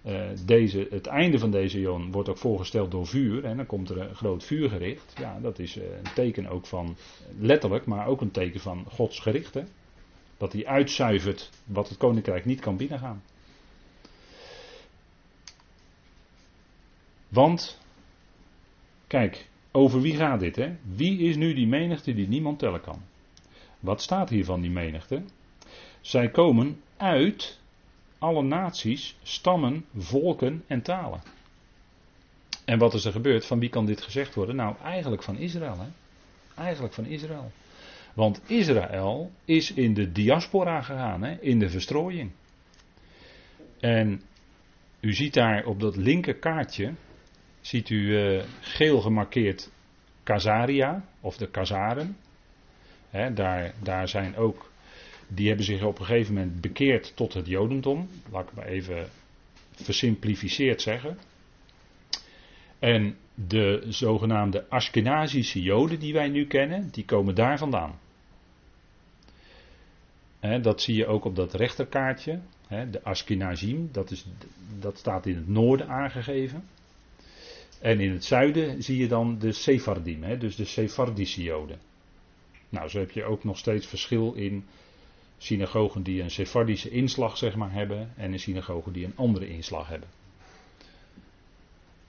uh, deze, het einde van deze eon wordt ook voorgesteld door vuur. En dan komt er een groot vuurgericht. Ja, dat is uh, een teken ook van, letterlijk, maar ook een teken van Gods gericht. Hè? Dat hij uitzuivert wat het koninkrijk niet kan binnengaan. Want, kijk, over wie gaat dit? Hè? Wie is nu die menigte die niemand tellen kan? Wat staat hier van die menigte? Zij komen uit alle naties, stammen, volken en talen. En wat is er gebeurd? Van wie kan dit gezegd worden? Nou, eigenlijk van Israël. Hè? Eigenlijk van Israël. Want Israël is in de diaspora gegaan, hè? in de verstrooiing. En u ziet daar op dat linker kaartje, ziet u uh, geel gemarkeerd Kazaria, of de Kazaren. daar, daar zijn ook, die hebben zich op een gegeven moment bekeerd tot het Jodendom. Laat ik maar even versimplificeerd zeggen. En de zogenaamde Ashkenazische Joden die wij nu kennen, die komen daar vandaan. dat zie je ook op dat rechterkaartje. de Ashkenazim, dat, is, dat staat in het noorden aangegeven. En in het zuiden zie je dan de Sephardim, hè, dus de Sephardische Joden. Nou, zo heb je ook nog steeds verschil in synagogen die een Sephardische inslag zeg maar, hebben en in synagogen die een andere inslag hebben.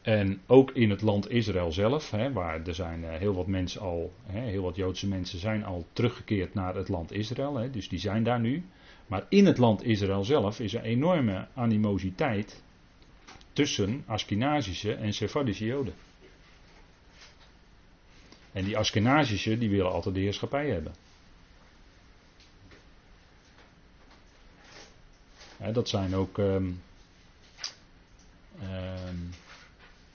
En ook in het land Israël zelf, hè, waar er zijn eh, heel wat mensen al, hè, heel wat Joodse mensen zijn al teruggekeerd naar het land Israël, hè, dus die zijn daar nu. Maar in het land Israël zelf is er enorme animositeit tussen Askenazische en Sephardische Joden. En die Askenazische die willen altijd de heerschappij hebben. dat zijn ook. Um, um,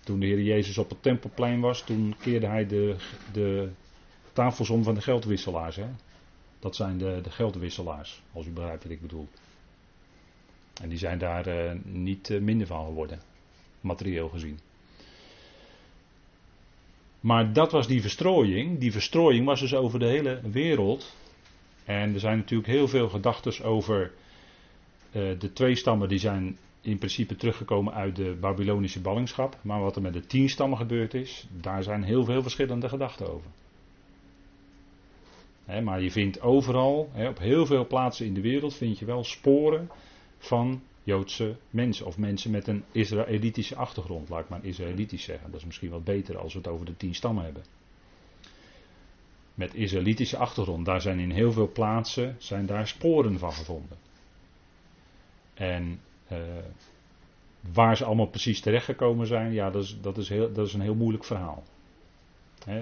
toen de Heer Jezus op het tempelplein was, toen keerde hij de, de tafels om van de geldwisselaars. Dat zijn de, de geldwisselaars, als u begrijpt wat ik bedoel. En die zijn daar uh, niet uh, minder van geworden materieel gezien. Maar dat was die verstrooiing. Die verstrooiing was dus over de hele wereld. En er zijn natuurlijk heel veel gedachten over uh, de twee stammen die zijn in principe teruggekomen uit de Babylonische ballingschap. Maar wat er met de tien stammen gebeurd is, daar zijn heel veel verschillende gedachten over. maar je vindt overal, op heel veel plaatsen in de wereld, vind je wel sporen van Joodse mensen of mensen met een Israëlitische achtergrond. Laat ik maar Israëlitisch zeggen. Dat is misschien wat beter als we het over de tien stammen hebben. Met Israëlitische achtergrond. Daar zijn in heel veel plaatsen zijn daar sporen van gevonden. En uh, waar ze allemaal precies terechtgekomen zijn, ja, dat is, dat is, heel, dat is een heel moeilijk verhaal.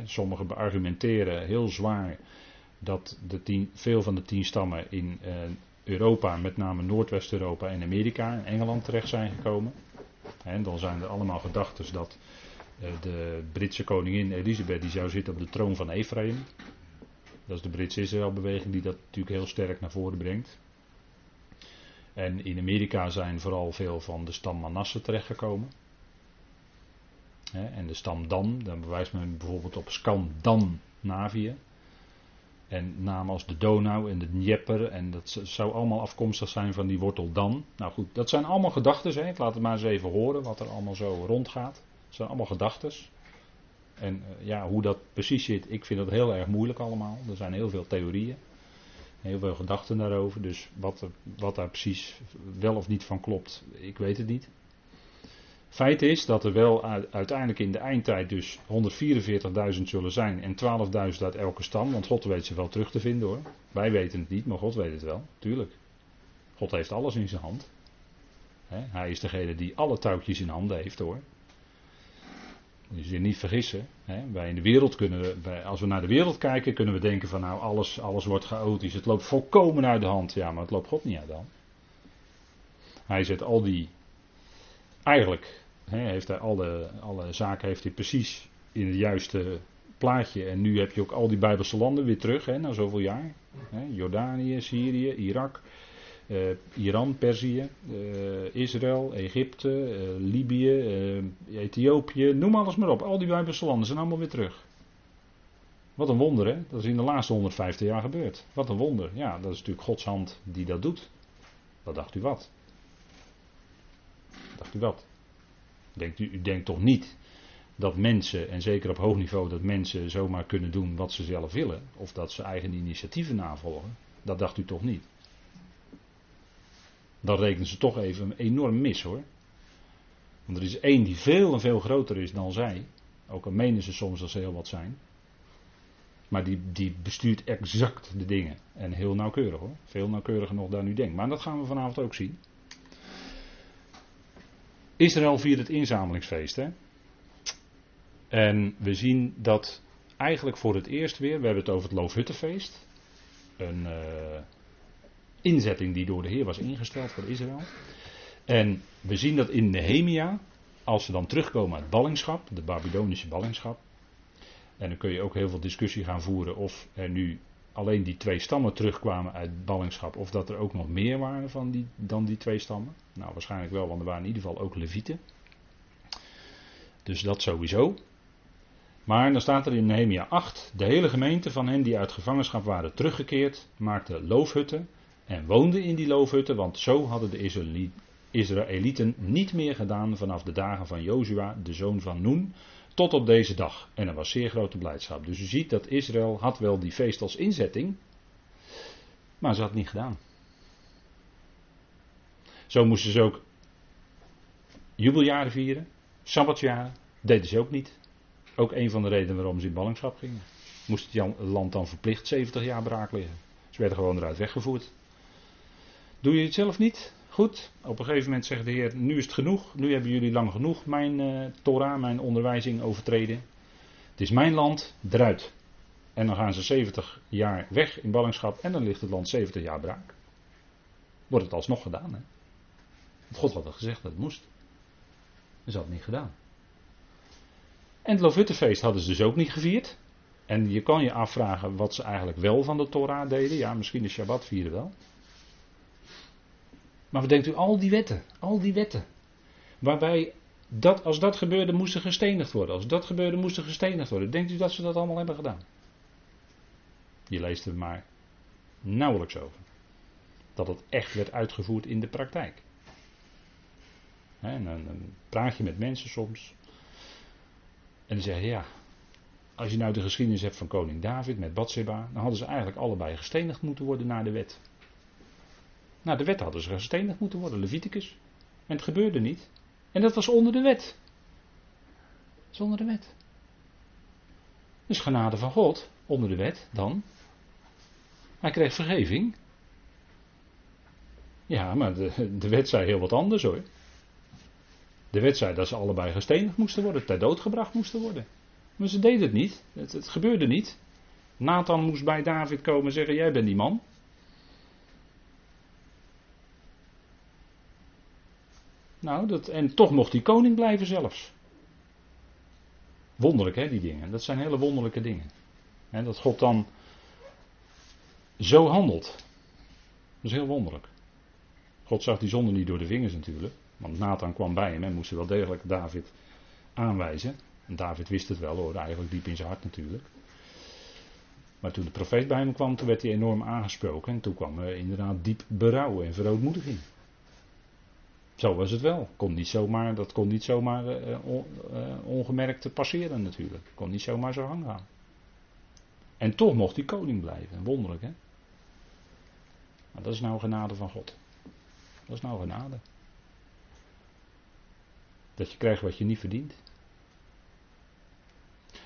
sommigen beargumenteren heel zwaar dat de tien, veel van de tien stammen in uh, Europa, met name Noordwest-Europa en Amerika en Engeland terecht zijn gekomen. En dan zijn er allemaal gedachten dat eh, de Britse koningin Elisabeth die zou zitten op de troon van Ephraim. Dat is de Britse Israëlbeweging die dat natuurlijk heel sterk naar voren brengt. En in Amerika zijn vooral veel van de stam Manasse terechtgekomen. En de stam Dan, dan bewijst men bijvoorbeeld op Scandinavië. En namen als de Donau en de Dnieper. En dat zou allemaal afkomstig zijn van die wortel Dan. Nou goed, dat zijn allemaal gedachten. Ik laat het maar eens even horen wat er allemaal zo rondgaat. Dat zijn allemaal gedachten. En eh, ja, hoe dat precies zit, ik vind dat heel erg moeilijk allemaal. Er zijn heel veel theorieën. Heel veel gedachten daarover. Dus wat, wat daar precies wel of niet van klopt, ik weet het niet. Feit is dat er wel uiteindelijk in de eindtijd dus 144.000 zullen zijn en 12.000 uit elke stam, want God weet ze wel terug te vinden hoor. Wij weten het niet, maar God weet het wel, tuurlijk. God heeft alles in zijn hand. hij is degene die alle touwtjes in handen heeft hoor. Dus je niet vergissen. Wij in de wereld kunnen, als we naar de wereld kijken, kunnen we denken van nou alles, alles wordt chaotisch. Het loopt volkomen uit de hand. Ja, maar het loopt God niet uit de hand. Hij zet al die eigenlijk heeft hij alle, alle zaken heeft hij precies in het juiste plaatje. En nu heb je ook al die Bijbelse landen weer terug, hè, na zoveel jaar. Jordanië, Syrië, Irak, eh, Iran, Perzië, eh, Israël, Egypte, eh, Libië, Ethiopië, noem alles maar op. Al die Bijbelse landen zijn allemaal weer terug. Wat een wonder, hè? Dat is in de laatste 150 jaar gebeurd. Wat een wonder. Ja, dat is natuurlijk Gods hand die dat doet. Wat dacht u wat? Dacht u wat? Denkt u, u denkt toch niet dat mensen, en zeker op hoog niveau, dat mensen zomaar kunnen doen wat ze zelf willen, of dat ze eigen initiatieven navolgen? Dat dacht u toch niet? Dan rekenen ze toch even enorm mis hoor. Want er is één die veel en veel groter is dan zij. Ook al menen ze soms dat ze heel wat zijn. Maar die, die bestuurt exact de dingen. En heel nauwkeurig hoor. Veel nauwkeuriger nog dan u denkt. Maar dat gaan we vanavond ook zien. Israël viert het inzamelingsfeest. Hè? En we zien dat eigenlijk voor het eerst weer, we hebben het over het Loofhuttenfeest. Een uh, inzetting die door de Heer was ingesteld voor Israël. En we zien dat in Nehemia, als ze dan terugkomen uit ballingschap, de Babylonische ballingschap. En dan kun je ook heel veel discussie gaan voeren of er nu alleen die twee stammen terugkwamen uit ballingschap. Of dat er ook nog meer waren van die, dan die twee stammen. Nou, waarschijnlijk wel, want er waren in ieder geval ook levieten. Dus dat sowieso. Maar dan staat er in Nehemia 8: De hele gemeente van hen die uit gevangenschap waren teruggekeerd, maakte loofhutten en woonden in die loofhutten, want zo hadden de Israëlieten niet meer gedaan vanaf de dagen van Jozua, de zoon van Noen, tot op deze dag. En er was zeer grote blijdschap. Dus u ziet dat Israël had wel die feest als inzetting, maar ze had het niet gedaan. Zo moesten ze ook jubeljaren vieren, sabbatjaren, deden ze ook niet. Ook een van de redenen waarom ze in ballingschap gingen. Moest het land dan verplicht 70 jaar braak liggen. Ze werden gewoon eruit weggevoerd. Doe je het zelf niet? Goed, op een gegeven moment zegt de Heer, nu is het genoeg, nu hebben jullie lang genoeg mijn uh, Torah, mijn onderwijzing overtreden. Het is mijn land, eruit. En dan gaan ze 70 jaar weg in ballingschap en dan ligt het land 70 jaar braak. Wordt het alsnog gedaan, hè? Want God had al gezegd dat het moest. Ze had het niet gedaan. En het Lofuttefeest hadden ze dus ook niet gevierd. En je kan je afvragen wat ze eigenlijk wel van de Torah deden. Ja, misschien de Shabbat vieren wel. Maar wat denkt u, al die wetten, al die wetten. Waarbij, dat, als dat gebeurde, moesten gestenigd worden. Als dat gebeurde, moesten gestenigd worden. Denkt u dat ze dat allemaal hebben gedaan? Je leest er maar nauwelijks over. Dat het echt werd uitgevoerd in de praktijk. En dan, praat je met mensen soms. En dan zeggen ja, als je nou de geschiedenis hebt van koning David met Bathsheba, dan hadden ze eigenlijk allebei gestenigd moeten worden naar de wet. Nou, de wet hadden ze gestenigd moeten worden, Leviticus. En het gebeurde niet. En dat was onder de wet. Zonder de wet. Dus genade van God, onder de wet dan. Hij kreeg vergeving. Ja, maar de, de wet zei heel wat anders hoor. De wet zei dat ze allebei gestenigd moesten worden, ter dood gebracht moesten worden. Maar ze deden het niet. Het, het gebeurde niet. Nathan moest bij David komen en zeggen: Jij bent die man. Nou, dat, en toch mocht hij koning blijven zelfs. Wonderlijk hè, die dingen. Dat zijn hele wonderlijke dingen. He, dat God dan zo handelt. Dat is heel wonderlijk. God zag die zonde niet door de vingers natuurlijk. Want Nathan kwam bij hem en moest wel degelijk David aanwijzen. En David wist het wel hoor, eigenlijk diep in zijn hart natuurlijk. Maar toen de profeet bij hem kwam, toen werd hij enorm aangesproken. En toen kwam er inderdaad diep berouw en verootmoediging. Zo was het wel. Kon niet zomaar, dat kon niet zomaar uh, on, ongemerkt passeren natuurlijk. Kon niet zomaar zo hangen. En toch mocht hij koning blijven. Wonderlijk hè. Maar dat is nou genade van God. Dat is nou genade. Dat je krijgt wat je niet verdient.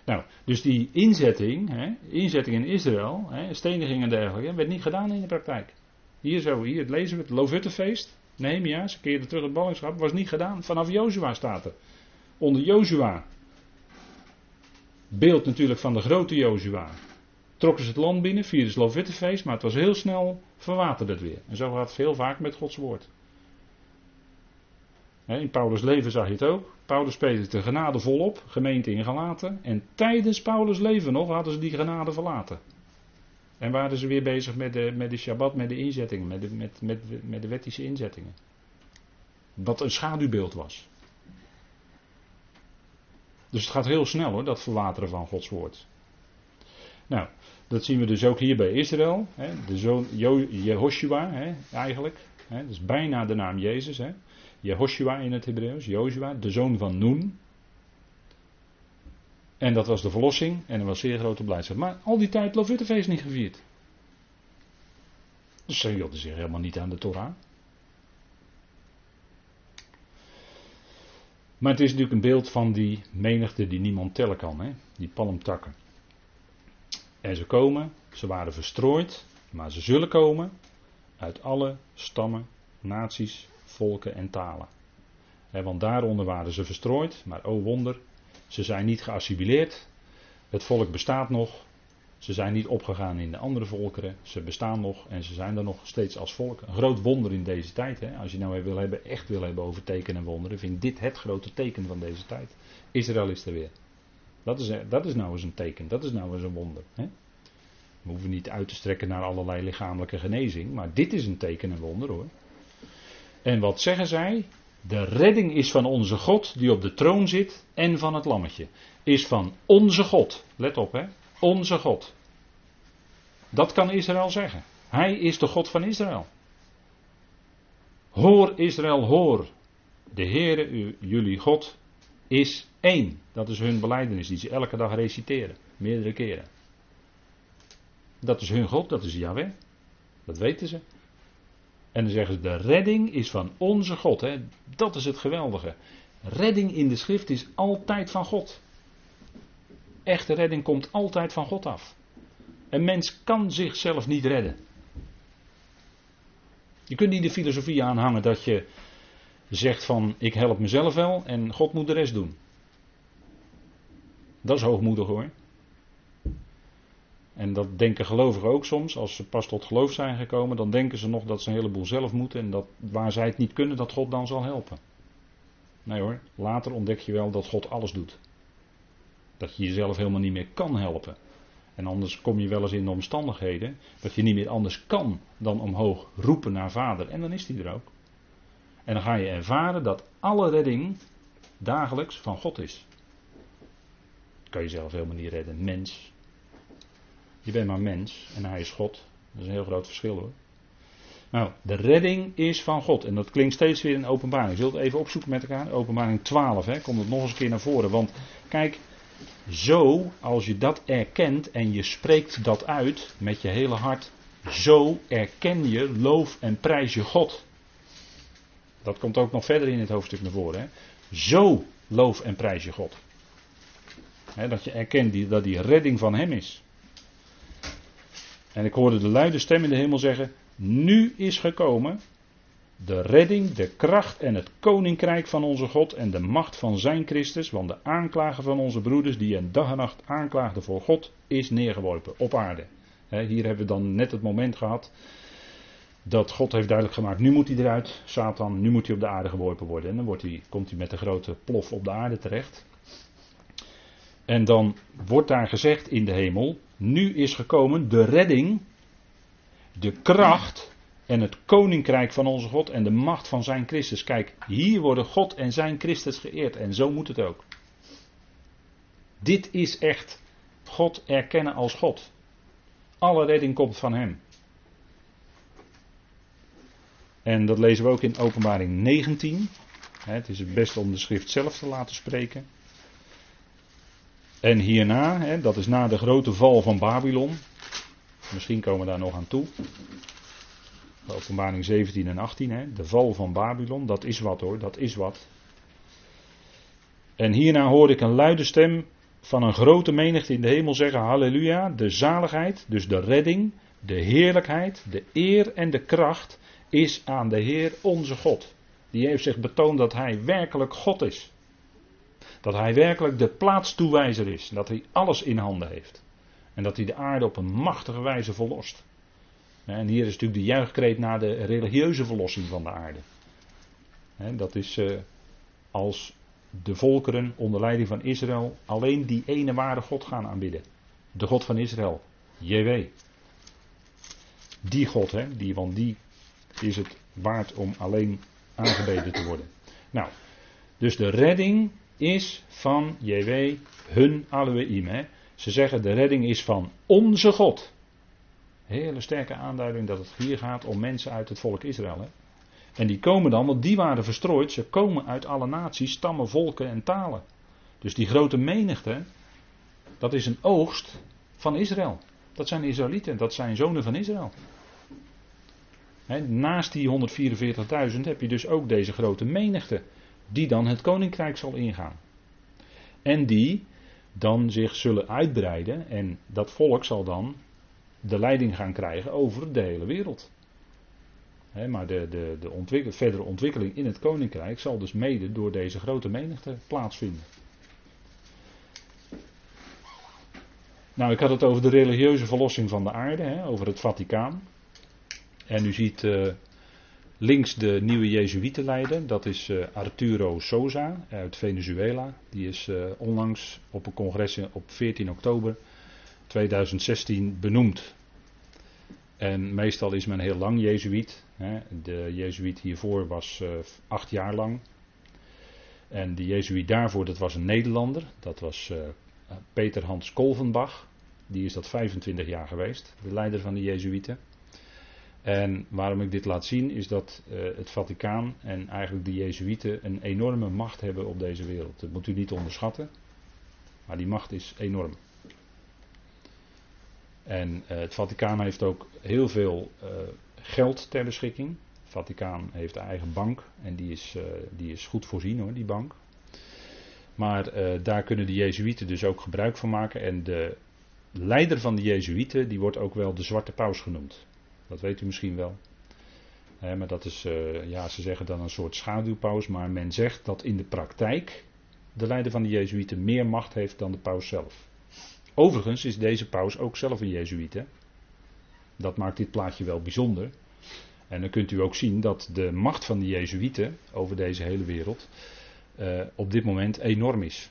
Nou, dus die inzetting, hè, inzetting in Israël, hè, steniging en dergelijke, werd niet gedaan in de praktijk. Hier zo, hier lezen we, het Lovuttefeest. Nehemia, ze keerden terug het ballingschap, was niet gedaan. Vanaf Jozua staat er. Onder Jozua. Beeld natuurlijk van de grote Jozua. Trokken ze het land binnen, vierden het Lovuttefeest, maar het was heel snel verwaterd het weer. En zo gaat het veel vaak met Gods woord. In Paulus' leven zag je het ook. Paulus speelde de genade volop, gemeente ingelaten. En tijdens Paulus' leven nog hadden ze die genade verlaten. En waren ze weer bezig met de, met de Shabbat, met de inzettingen, met de, met, met, met de wettische inzettingen. Wat een schaduwbeeld was. Dus het gaat heel snel hoor, dat verwateren van Gods woord. Nou, dat zien we dus ook hier bij Israël. Hè, de zoon Jehoshua hè, eigenlijk. Hè, dat is bijna de naam Jezus. Hè. Jehoshua in het Hebreeuws, Joshua, de zoon van Noen. En dat was de verlossing en er was zeer grote blijdschap. Maar al die tijd Lovuttefeest niet gevierd. Dus ze hielden zich helemaal niet aan de Torah. Maar het is natuurlijk een beeld van die menigte die niemand tellen kan, hè? die palmtakken. En ze komen, ze waren verstrooid, maar ze zullen komen uit alle stammen, naties, volken en talen. want daaronder waren ze verstrooid, maar o wonder, ze zijn niet geassimileerd. Het volk bestaat nog. Ze zijn niet opgegaan in de andere volkeren. Ze bestaan nog en ze zijn er nog steeds als volk. Een groot wonder in deze tijd. Hè? Als je nou wil hebben, echt wil hebben over tekenen en wonderen, vind dit het grote teken van deze tijd. Israël is er weer. Dat is, dat is nou eens een teken. Dat is nou eens een wonder. Hè? We hoeven niet uit te strekken naar allerlei lichamelijke genezing. Maar dit is een teken en wonder hoor. En wat zeggen zij? De redding is van onze God die op de troon zit en van het lammetje. Is van onze God. Let op hè. Onze God. Dat kan Israël zeggen. Hij is de God van Israël. Hoor Israël, hoor. De Heere, jullie God, is één. Dat is hun beleidenis die ze elke dag reciteren. Meerdere keren. Dat is hun God, dat is Yahweh. Dat weten ze. En dan zeggen ze, de redding is van onze God. Hè? Dat is het geweldige. Redding in de schrift is altijd van God. Echte redding komt altijd van God af. Een mens kan zichzelf niet redden. Je kunt niet de filosofie aanhangen dat je zegt van ik help mezelf wel en God moet de rest doen. Dat is hoogmoedig hoor. En dat denken gelovigen ook soms. Als ze pas tot geloof zijn gekomen, dan denken ze nog dat ze een heleboel zelf moeten. En dat waar zij het niet kunnen, dat God dan zal helpen. Nee hoor, later ontdek je wel dat God alles doet. Dat je jezelf helemaal niet meer kan helpen. En anders kom je wel eens in de omstandigheden dat je niet meer anders kan dan omhoog roepen naar vader. En dan is die er ook. En dan ga je ervaren dat alle redding dagelijks van God is. kan je zelf helemaal niet redden, mens. Je bent maar mens en hij is God. Dat is een heel groot verschil hoor. Nou, de redding is van God. En dat klinkt steeds weer in openbaring. Je zult even opzoeken met elkaar. Openbaring 12, hè, komt het nog eens een keer naar voren. Want kijk, zo, als je dat erkent en je spreekt dat uit met je hele hart, zo erken je, loof en prijs je God. Dat komt ook nog verder in het hoofdstuk naar voren. Hè. Zo loof en prijs je God. dat je erkent die, dat die redding van Hem is. En ik hoorde de luide stem in de hemel zeggen: Nu is gekomen de redding, de kracht en het koninkrijk van onze God en de macht van zijn Christus. Want de aanklager van onze broeders, die een dag en nacht aanklaagde voor God, is neergeworpen op aarde. hier hebben we dan net het moment gehad dat God heeft duidelijk gemaakt, nu moet hij eruit, Satan, nu moet hij op de aarde geworpen worden. En dan wordt hij, komt hij met de grote plof op de aarde terecht. En dan wordt daar gezegd in de hemel, nu is gekomen de redding, de kracht en het koninkrijk van onze God en de macht van zijn Christus. Kijk, hier worden God en zijn Christus geëerd en zo moet het ook. Dit is echt God erkennen als God. Alle redding komt van Hem. En dat lezen we ook in Openbaring 19. Het is het beste om de schrift zelf te laten spreken. En hierna, dat is na de grote val van Babylon. Misschien komen we daar nog aan toe. Openbaring 17 en 18, de val van Babylon, dat is wat hoor, dat is wat. En hierna hoorde ik een luide stem van een grote menigte in de hemel zeggen: Halleluja, de zaligheid, dus de redding, de heerlijkheid, de eer en de kracht is aan de Heer onze God. Die heeft zich betoond dat Hij werkelijk God is. Dat Hij werkelijk de plaatstoewijzer is. Dat Hij alles in handen heeft. En dat Hij de aarde op een machtige wijze verlost. En hier is natuurlijk de juichkreet naar de religieuze verlossing van de aarde. Dat is eh, als de volkeren onder leiding van Israël alleen die ene ware God gaan aanbidden. De God van Israël, JW. Die God, hè, die, want die is het waard om alleen aangebeden te worden. Nou, dus de redding is van JW, hun Elohim. Hè. Ze zeggen de redding is van onze God. Hele sterke aanduiding dat het hier gaat om mensen uit het volk Israël. En die komen dan, want die waren verstrooid, ze komen uit alle naties, stammen, volken en talen. Dus die grote menigte, dat is een oogst van Israël. Dat zijn Israëlieten, dat zijn zonen van Israël naast die 144.000 heb je dus ook deze grote menigte, die dan het koninkrijk zal ingaan. En die dan zich zullen uitbreiden en dat volk zal dan de leiding gaan krijgen over de hele wereld. maar de, de, de verdere ontwikkeling in het koninkrijk zal dus mede door deze grote menigte plaatsvinden. Nou, ik had het over de religieuze verlossing van de aarde, over het Vaticaan. En u ziet uh, links de nieuwe Jezuïetenleider, dat is uh, Arturo Sosa uit Venezuela. Die is uh, onlangs op een congres op 14 oktober 2016 benoemd. En meestal is men heel lang Jezuïet. De Jezuïet hiervoor was acht jaar lang. En de Jezuïet daarvoor, dat was een Nederlander. Dat was Peter Hans Kolvenbach. Die is dat 25 jaar geweest, de leider van de Jezuïeten. En waarom ik dit laat zien is dat uh, het Vaticaan en eigenlijk de Jezuïeten een enorme macht hebben op deze wereld. Dat moet u niet onderschatten, maar die macht is enorm. En uh, het Vaticaan heeft ook heel veel uh, geld ter beschikking. Het Vaticaan heeft een eigen bank en die is, die is goed voorzien hoor, die bank. Maar daar kunnen de Jezuïeten dus ook gebruik van maken. En de leider van de Jezuïeten, die wordt ook wel de Zwarte Paus genoemd. Dat weet u misschien wel. maar dat is, uh, ja, ze zeggen dan een soort schaduwpaus, maar men zegt dat in de praktijk de leider van de Jezuïeten meer macht heeft dan de paus zelf. Overigens is deze paus ook zelf een Jezuïet. Dat maakt dit plaatje wel bijzonder. En dan kunt u ook zien dat de macht van de Jezuïeten over deze hele wereld uh, op dit moment enorm is.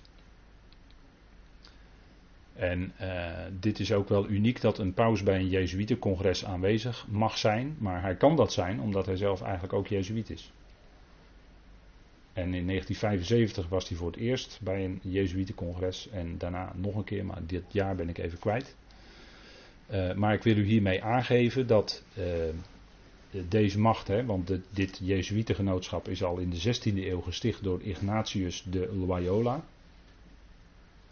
En uh, dit is ook wel uniek dat een paus bij een Jezuïetencongres aanwezig mag zijn. Maar hij kan dat zijn omdat hij zelf eigenlijk ook Jezuïet is. En in 1975 was hij voor het eerst bij een Jezuïetencongres. En daarna nog een keer, maar dit jaar ben ik even kwijt. Uh, maar ik wil u hiermee aangeven dat uh, deze macht, hè, want de, dit Jezuïetengenootschap is al in de 16e eeuw gesticht door Ignatius de Loyola.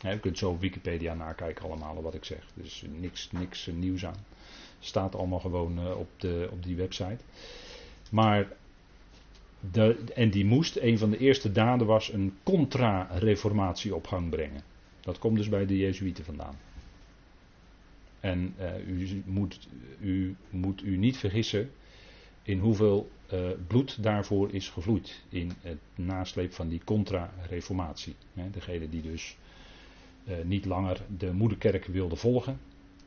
Je kunt zo op Wikipedia nakijken allemaal wat ik zeg. Dus niks, niks nieuws aan. Staat allemaal gewoon uh, op, de, op die website. Maar, de, en die moest, een van de eerste daden was een contra-reformatie op gang brengen. Dat komt dus bij de Jezuïeten vandaan. En uh, u, moet, u moet u niet vergissen in hoeveel uh, bloed daarvoor is gevloeid. In het nasleep van die contra-reformatie. Degene die dus niet langer de moederkerk wilde volgen.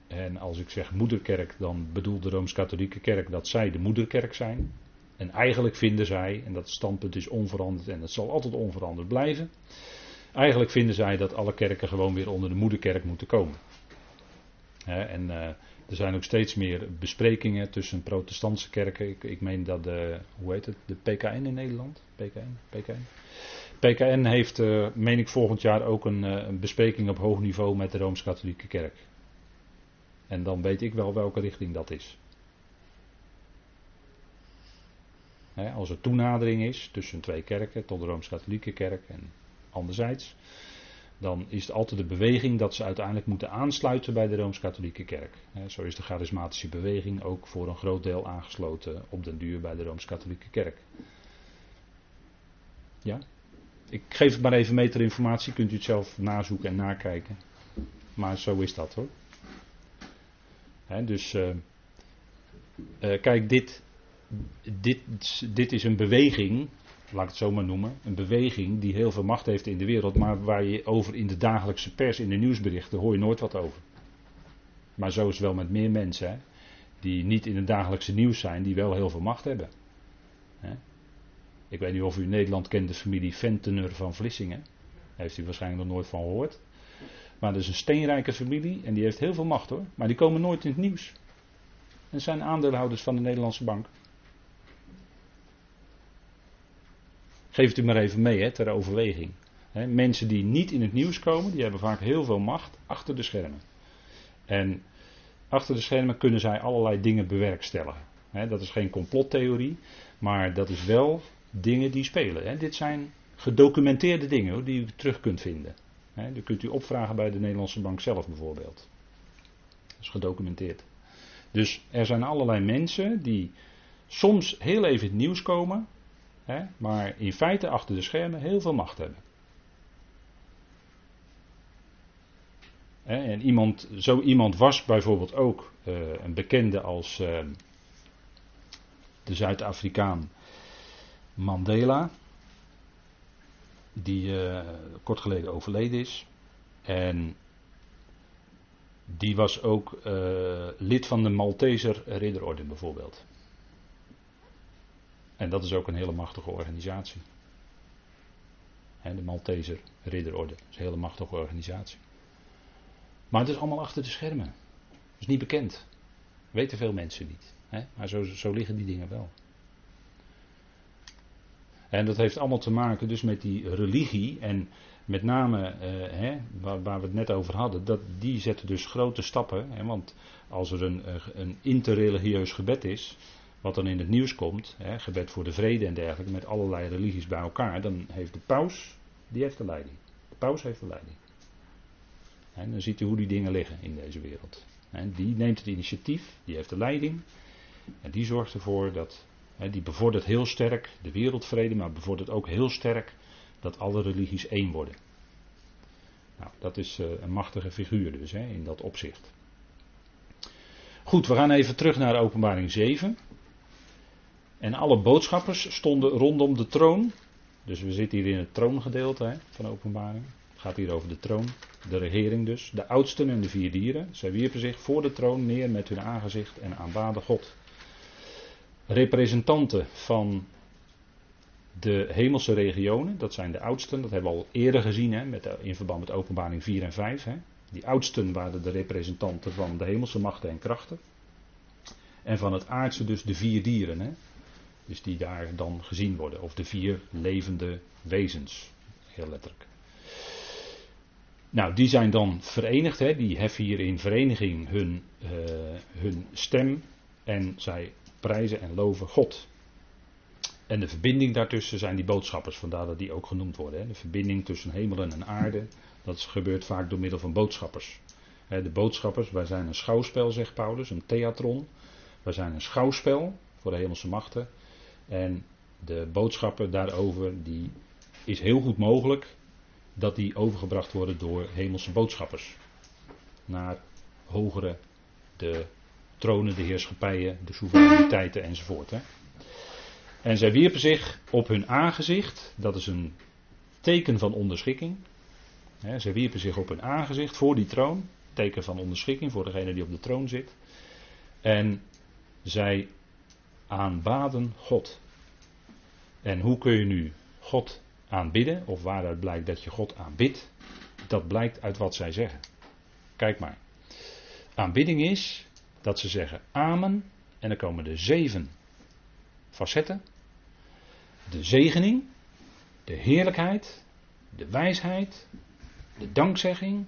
En als ik zeg moederkerk, dan bedoelt de Rooms-Katholieke Kerk dat zij de moederkerk zijn. En eigenlijk vinden zij, en dat standpunt is onveranderd en dat zal altijd onveranderd blijven. Eigenlijk vinden zij dat alle kerken gewoon weer onder de moederkerk moeten komen. en uh, er zijn ook steeds meer besprekingen tussen protestantse kerken. Ik, ik meen dat de, hoe heet het, de PKN in Nederland? PKN? PKN? PKN heeft, uh, meen ik volgend jaar ook een, uh, een bespreking op hoog niveau met de Rooms-Katholieke Kerk. En dan weet ik wel welke richting dat is. als er toenadering is tussen twee kerken, tot de Rooms-Katholieke Kerk en anderzijds, dan is het altijd de beweging dat ze uiteindelijk moeten aansluiten bij de Rooms-Katholieke Kerk. Zo is de charismatische beweging ook voor een groot deel aangesloten op den duur bij de Rooms-Katholieke Kerk. Ja? Ik geef het maar even mee ter informatie, kunt u het zelf nazoeken en nakijken. Maar zo is dat hoor. dus uh, uh, kijk, dit, dit, dit is een beweging laat ik het zo maar noemen, een beweging die heel veel macht heeft in de wereld, maar waar je over in de dagelijkse pers, in de nieuwsberichten, hoor je nooit wat over. Maar zo is het wel met meer mensen, hè, die niet in het dagelijkse nieuws zijn, die wel heel veel macht hebben. Hè. Ik weet niet of u Nederland kent de familie Ventener van Vlissingen. Daar heeft u waarschijnlijk nog nooit van gehoord. Maar dat is een steenrijke familie en die heeft heel veel macht hoor. Maar die komen nooit in het nieuws. En zijn aandeelhouders van de Nederlandse bank. Geef het u maar even mee hè, ter overweging. mensen die niet in het nieuws komen, die hebben vaak heel veel macht achter de schermen. En achter de schermen kunnen zij allerlei dingen bewerkstelligen. dat is geen complottheorie, maar dat is wel dingen die spelen. Dit zijn gedocumenteerde dingen die u terug kunt vinden. He, die kunt u opvragen bij de Nederlandse Bank zelf bijvoorbeeld. Dat is gedocumenteerd. Dus er zijn allerlei mensen die soms heel even het nieuws komen, Hè, maar in feite achter de schermen heel veel macht hebben. Hè, en iemand, zo iemand was bijvoorbeeld ook uh, een bekende als uh, de Zuid-Afrikaan Mandela, die uh, kort geleden overleden is. En die was ook lid van de Malteser Ridderorde bijvoorbeeld. En dat is ook een hele machtige organisatie. de Malteser Ridderorde is een hele machtige organisatie. Maar het is allemaal achter de schermen. Dat is niet bekend. Weten veel mensen niet. Maar zo, zo liggen die dingen wel. En dat heeft allemaal te maken dus met die religie en met name eh, waar, waar, we het net over hadden, dat, die zetten dus grote stappen. want als er een, een interreligieus gebed is, wat dan in het nieuws komt, hè, gebed voor de vrede en dergelijke, met allerlei religies bij elkaar, dan heeft de paus, die heeft de leiding. De paus heeft de leiding. En dan ziet u hoe die dingen liggen in deze wereld. En die neemt het initiatief, die heeft de leiding. En die zorgt ervoor dat, hè, die bevordert heel sterk de wereldvrede, maar bevordert ook heel sterk dat alle religies één worden. Nou, dat is uh, een machtige figuur dus in dat opzicht. Goed, we gaan even terug naar openbaring 7. En alle boodschappers stonden rondom de troon. Dus we zitten hier in het troongedeelte van openbaring. Het gaat hier over de troon, de regering dus. De oudsten en de vier dieren. Zij wierpen zich voor de troon neer met hun aangezicht en aanbaden God. Representanten van de hemelse regionen, dat zijn de oudsten, dat hebben we al eerder gezien hè, met, in verband met openbaring 4 en 5. Hè. Die oudsten waren de representanten van de hemelse machten en krachten. En van het aardse dus de vier dieren. Hè. Dus die daar dan gezien worden. Of de vier levende wezens. Heel letterlijk. Nou, die zijn dan verenigd. Hè, die heffen hier in vereniging hun, uh, hun stem. En zij prijzen en loven God. En de verbinding daartussen zijn die boodschappers. Vandaar dat die ook genoemd worden. Hè. De verbinding tussen hemel en aarde. Dat gebeurt vaak door middel van boodschappers. de boodschappers, wij zijn een schouwspel, zegt Paulus, een theatron. Wij zijn een schouwspel voor de hemelse machten. En de boodschappen daarover, die is heel goed mogelijk dat die overgebracht worden door hemelse boodschappers. Naar hogere, de tronen, de heerschappijen, de soevereiniteiten enzovoort. Hè. En zij wierpen zich op hun aangezicht, dat is een teken van onderschikking. Hè, zij wierpen zich op hun aangezicht voor die troon, teken van onderschikking voor degene die op de troon zit. En zij aanbaden God. En hoe kun je nu God aanbidden, of waaruit blijkt dat je God aanbidt? Dat blijkt uit wat zij zeggen. Kijk maar. Aanbidding is dat ze zeggen Amen, en dan komen de zeven facetten. De zegening, de heerlijkheid, de wijsheid, de dankzegging,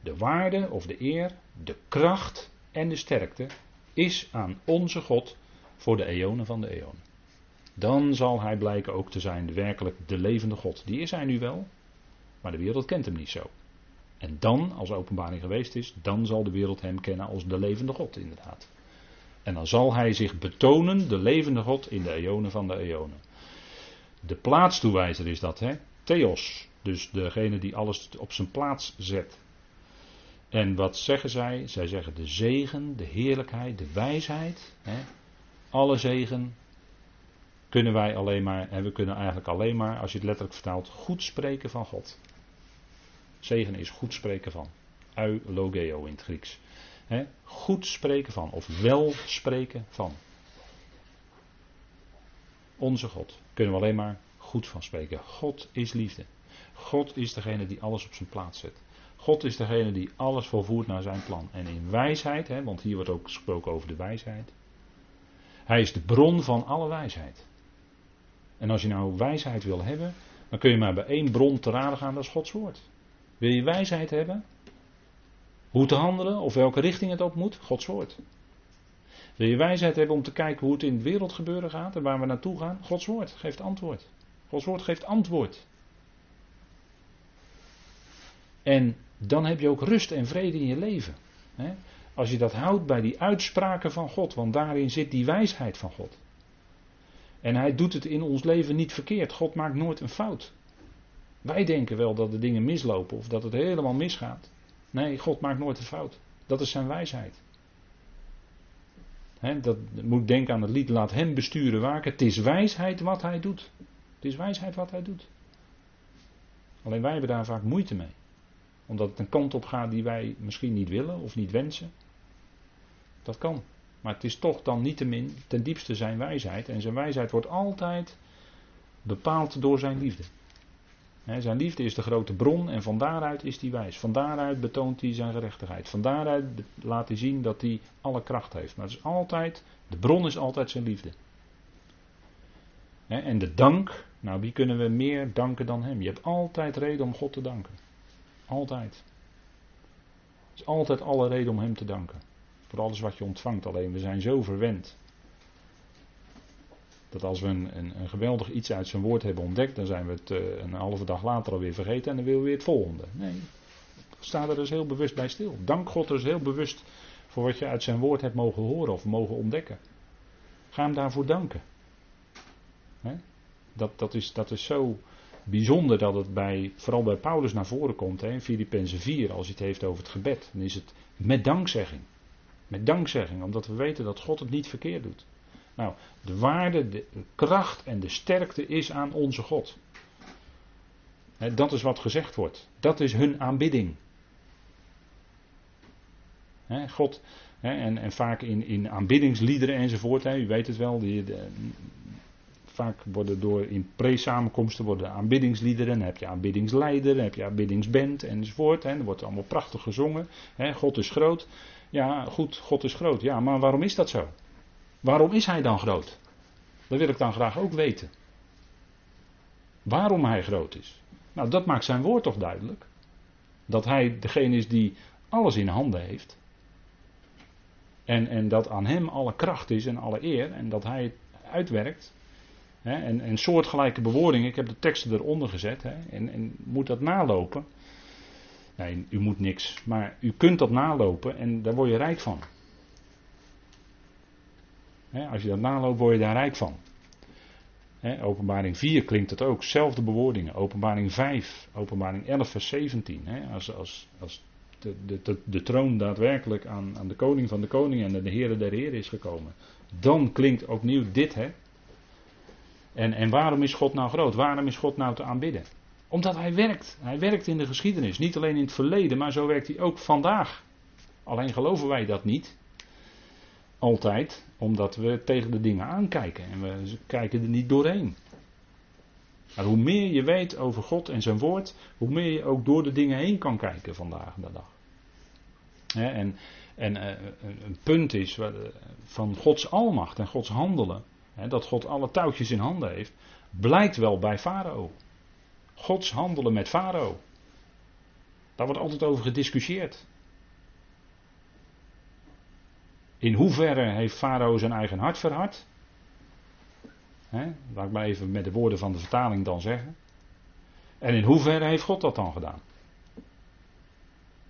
de waarde of de eer, de kracht en de sterkte is aan onze God voor de eonen van de eonen. Dan zal hij blijken ook te zijn werkelijk de levende God. Die is hij nu wel, maar de wereld kent hem niet zo. En dan, als openbaring geweest is, dan zal de wereld hem kennen als de levende God, inderdaad. En dan zal hij zich betonen, de levende God, in de eonen van de eonen. De plaatstoewijzer is dat, hè? Theos. Dus degene die alles op zijn plaats zet. En wat zeggen zij? Zij zeggen de zegen, de heerlijkheid, de wijsheid. Hè? Alle zegen kunnen wij alleen maar, en we kunnen eigenlijk alleen maar, als je het letterlijk vertaalt, goed spreken van God. Zegen is goed spreken van. Eulogeo in het Grieks. goed spreken van, of wel spreken van. Onze God. Kunnen we alleen maar goed van spreken. God is liefde. God is degene die alles op zijn plaats zet. God is degene die alles volvoert naar zijn plan. En in wijsheid, want hier wordt ook gesproken over de wijsheid. Hij is de bron van alle wijsheid. En als je nou wijsheid wil hebben, dan kun je maar bij één bron te raden gaan, dat is Gods woord. Wil je wijsheid hebben? Hoe te handelen of welke richting het op moet? Gods woord. Wil je wijsheid hebben om te kijken hoe het in de wereld gebeuren gaat en waar we naartoe gaan? Gods woord geeft antwoord. Gods woord geeft antwoord. En dan heb je ook rust en vrede in je leven. Als je dat houdt bij die uitspraken van God, want daarin zit die wijsheid van God. En hij doet het in ons leven niet verkeerd. God maakt nooit een fout. Wij denken wel dat de dingen mislopen of dat het helemaal misgaat. Nee, God maakt nooit een fout. Dat is zijn wijsheid. dat moet denken aan het lied, laat hem besturen waken. Het is wijsheid wat hij doet. Het is wijsheid wat hij doet. Alleen wij hebben daar vaak moeite mee. Omdat het een kant op gaat die wij misschien niet willen of niet wensen. Dat kan. Maar het is toch dan niettemin ten diepste zijn wijsheid. En zijn wijsheid wordt altijd bepaald door zijn liefde zijn liefde is de grote bron en van daaruit is hij wijs. Van daaruit betoont hij zijn gerechtigheid. Van daaruit laat hij zien dat hij alle kracht heeft. Maar het is altijd, de bron is altijd zijn liefde. en de dank, nou wie kunnen we meer danken dan hem? Je hebt altijd reden om God te danken. Altijd. Er is altijd alle reden om hem te danken. Voor alles wat je ontvangt. Alleen we zijn zo verwend dat als we een, een, geweldig iets uit zijn woord hebben ontdekt, dan zijn we het uh, een halve dag later alweer vergeten en dan willen we weer het volgende. Nee, sta er dus heel bewust bij stil. Dank God dus heel bewust voor wat je uit zijn woord hebt mogen horen of mogen ontdekken. Ga hem daarvoor danken. Dat, dat, is, dat is zo bijzonder dat het bij, vooral bij Paulus naar voren komt. Hè, in Filippenzen 4, als hij het heeft over het gebed. Dan is het met dankzegging. Met dankzegging, omdat we weten dat God het niet verkeerd doet. Nou, de waarde, de kracht en de sterkte is aan onze God. dat is wat gezegd wordt. Dat is hun aanbidding. God, en, vaak in, in aanbiddingsliederen enzovoort, u weet het wel, die, vaak worden door in pre-samenkomsten worden aanbiddingsliederen, dan heb je aanbiddingsleider, dan heb je aanbiddingsband enzovoort. Hè, er wordt allemaal prachtig gezongen. God is groot. Ja, goed, God is groot. Ja, maar waarom is dat zo? Waarom is hij dan groot? Dat wil ik dan graag ook weten. Waarom hij groot is. Nou, dat maakt zijn woord toch duidelijk. Dat hij degene is die alles in handen heeft. En, en dat aan hem alle kracht is en alle eer. En dat hij het uitwerkt. en, en soortgelijke bewoordingen. Ik heb de teksten eronder gezet. en, en moet dat nalopen. Nee, u moet niks. Maar u kunt dat nalopen en daar word je rijk van als je dat naloopt, word je daar rijk van. openbaring 4 klinkt het ook, zelfde bewoordingen. Openbaring 5, openbaring 11, vers 17. als, als, als de, de, de, troon daadwerkelijk aan, aan de koning van de koning en de heren der heren is gekomen. Dan klinkt opnieuw dit. Hè? En, en waarom is God nou groot? Waarom is God nou te aanbidden? Omdat hij werkt. Hij werkt in de geschiedenis. Niet alleen in het verleden, maar zo werkt hij ook vandaag. Alleen geloven wij dat niet. Altijd, omdat we tegen de dingen aankijken en we kijken er niet doorheen. Maar hoe meer je weet over God en zijn woord, hoe meer je ook door de dingen heen kan kijken vandaag de dag. en en uh, een punt is van Gods almacht en Gods handelen, dat God alle touwtjes in handen heeft, blijkt wel bij Farao. Gods handelen met Farao. Daar wordt altijd over gediscussieerd. In hoeverre heeft Farao zijn eigen hart verhard? He, laat ik maar even met de woorden van de vertaling dan zeggen. En in hoeverre heeft God dat dan gedaan?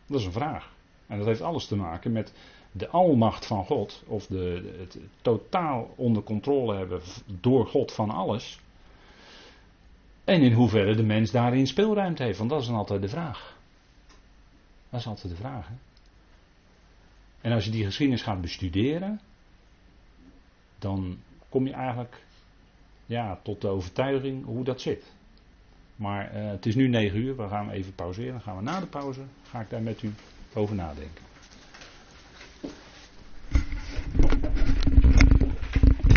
Dat is een vraag. En dat heeft alles te maken met de almacht van God, of de, het totaal onder controle hebben door God van alles. En in hoeverre de mens daarin speelruimte heeft, want dat is dan altijd de vraag. Dat is altijd de vraag. Hè? En als je die geschiedenis gaat bestuderen, dan kom je eigenlijk ja, tot de overtuiging hoe dat zit. Maar uh, het is nu 9 uur, we gaan even pauzeren. Dan gaan we na de pauze, ga ik daar met u over nadenken.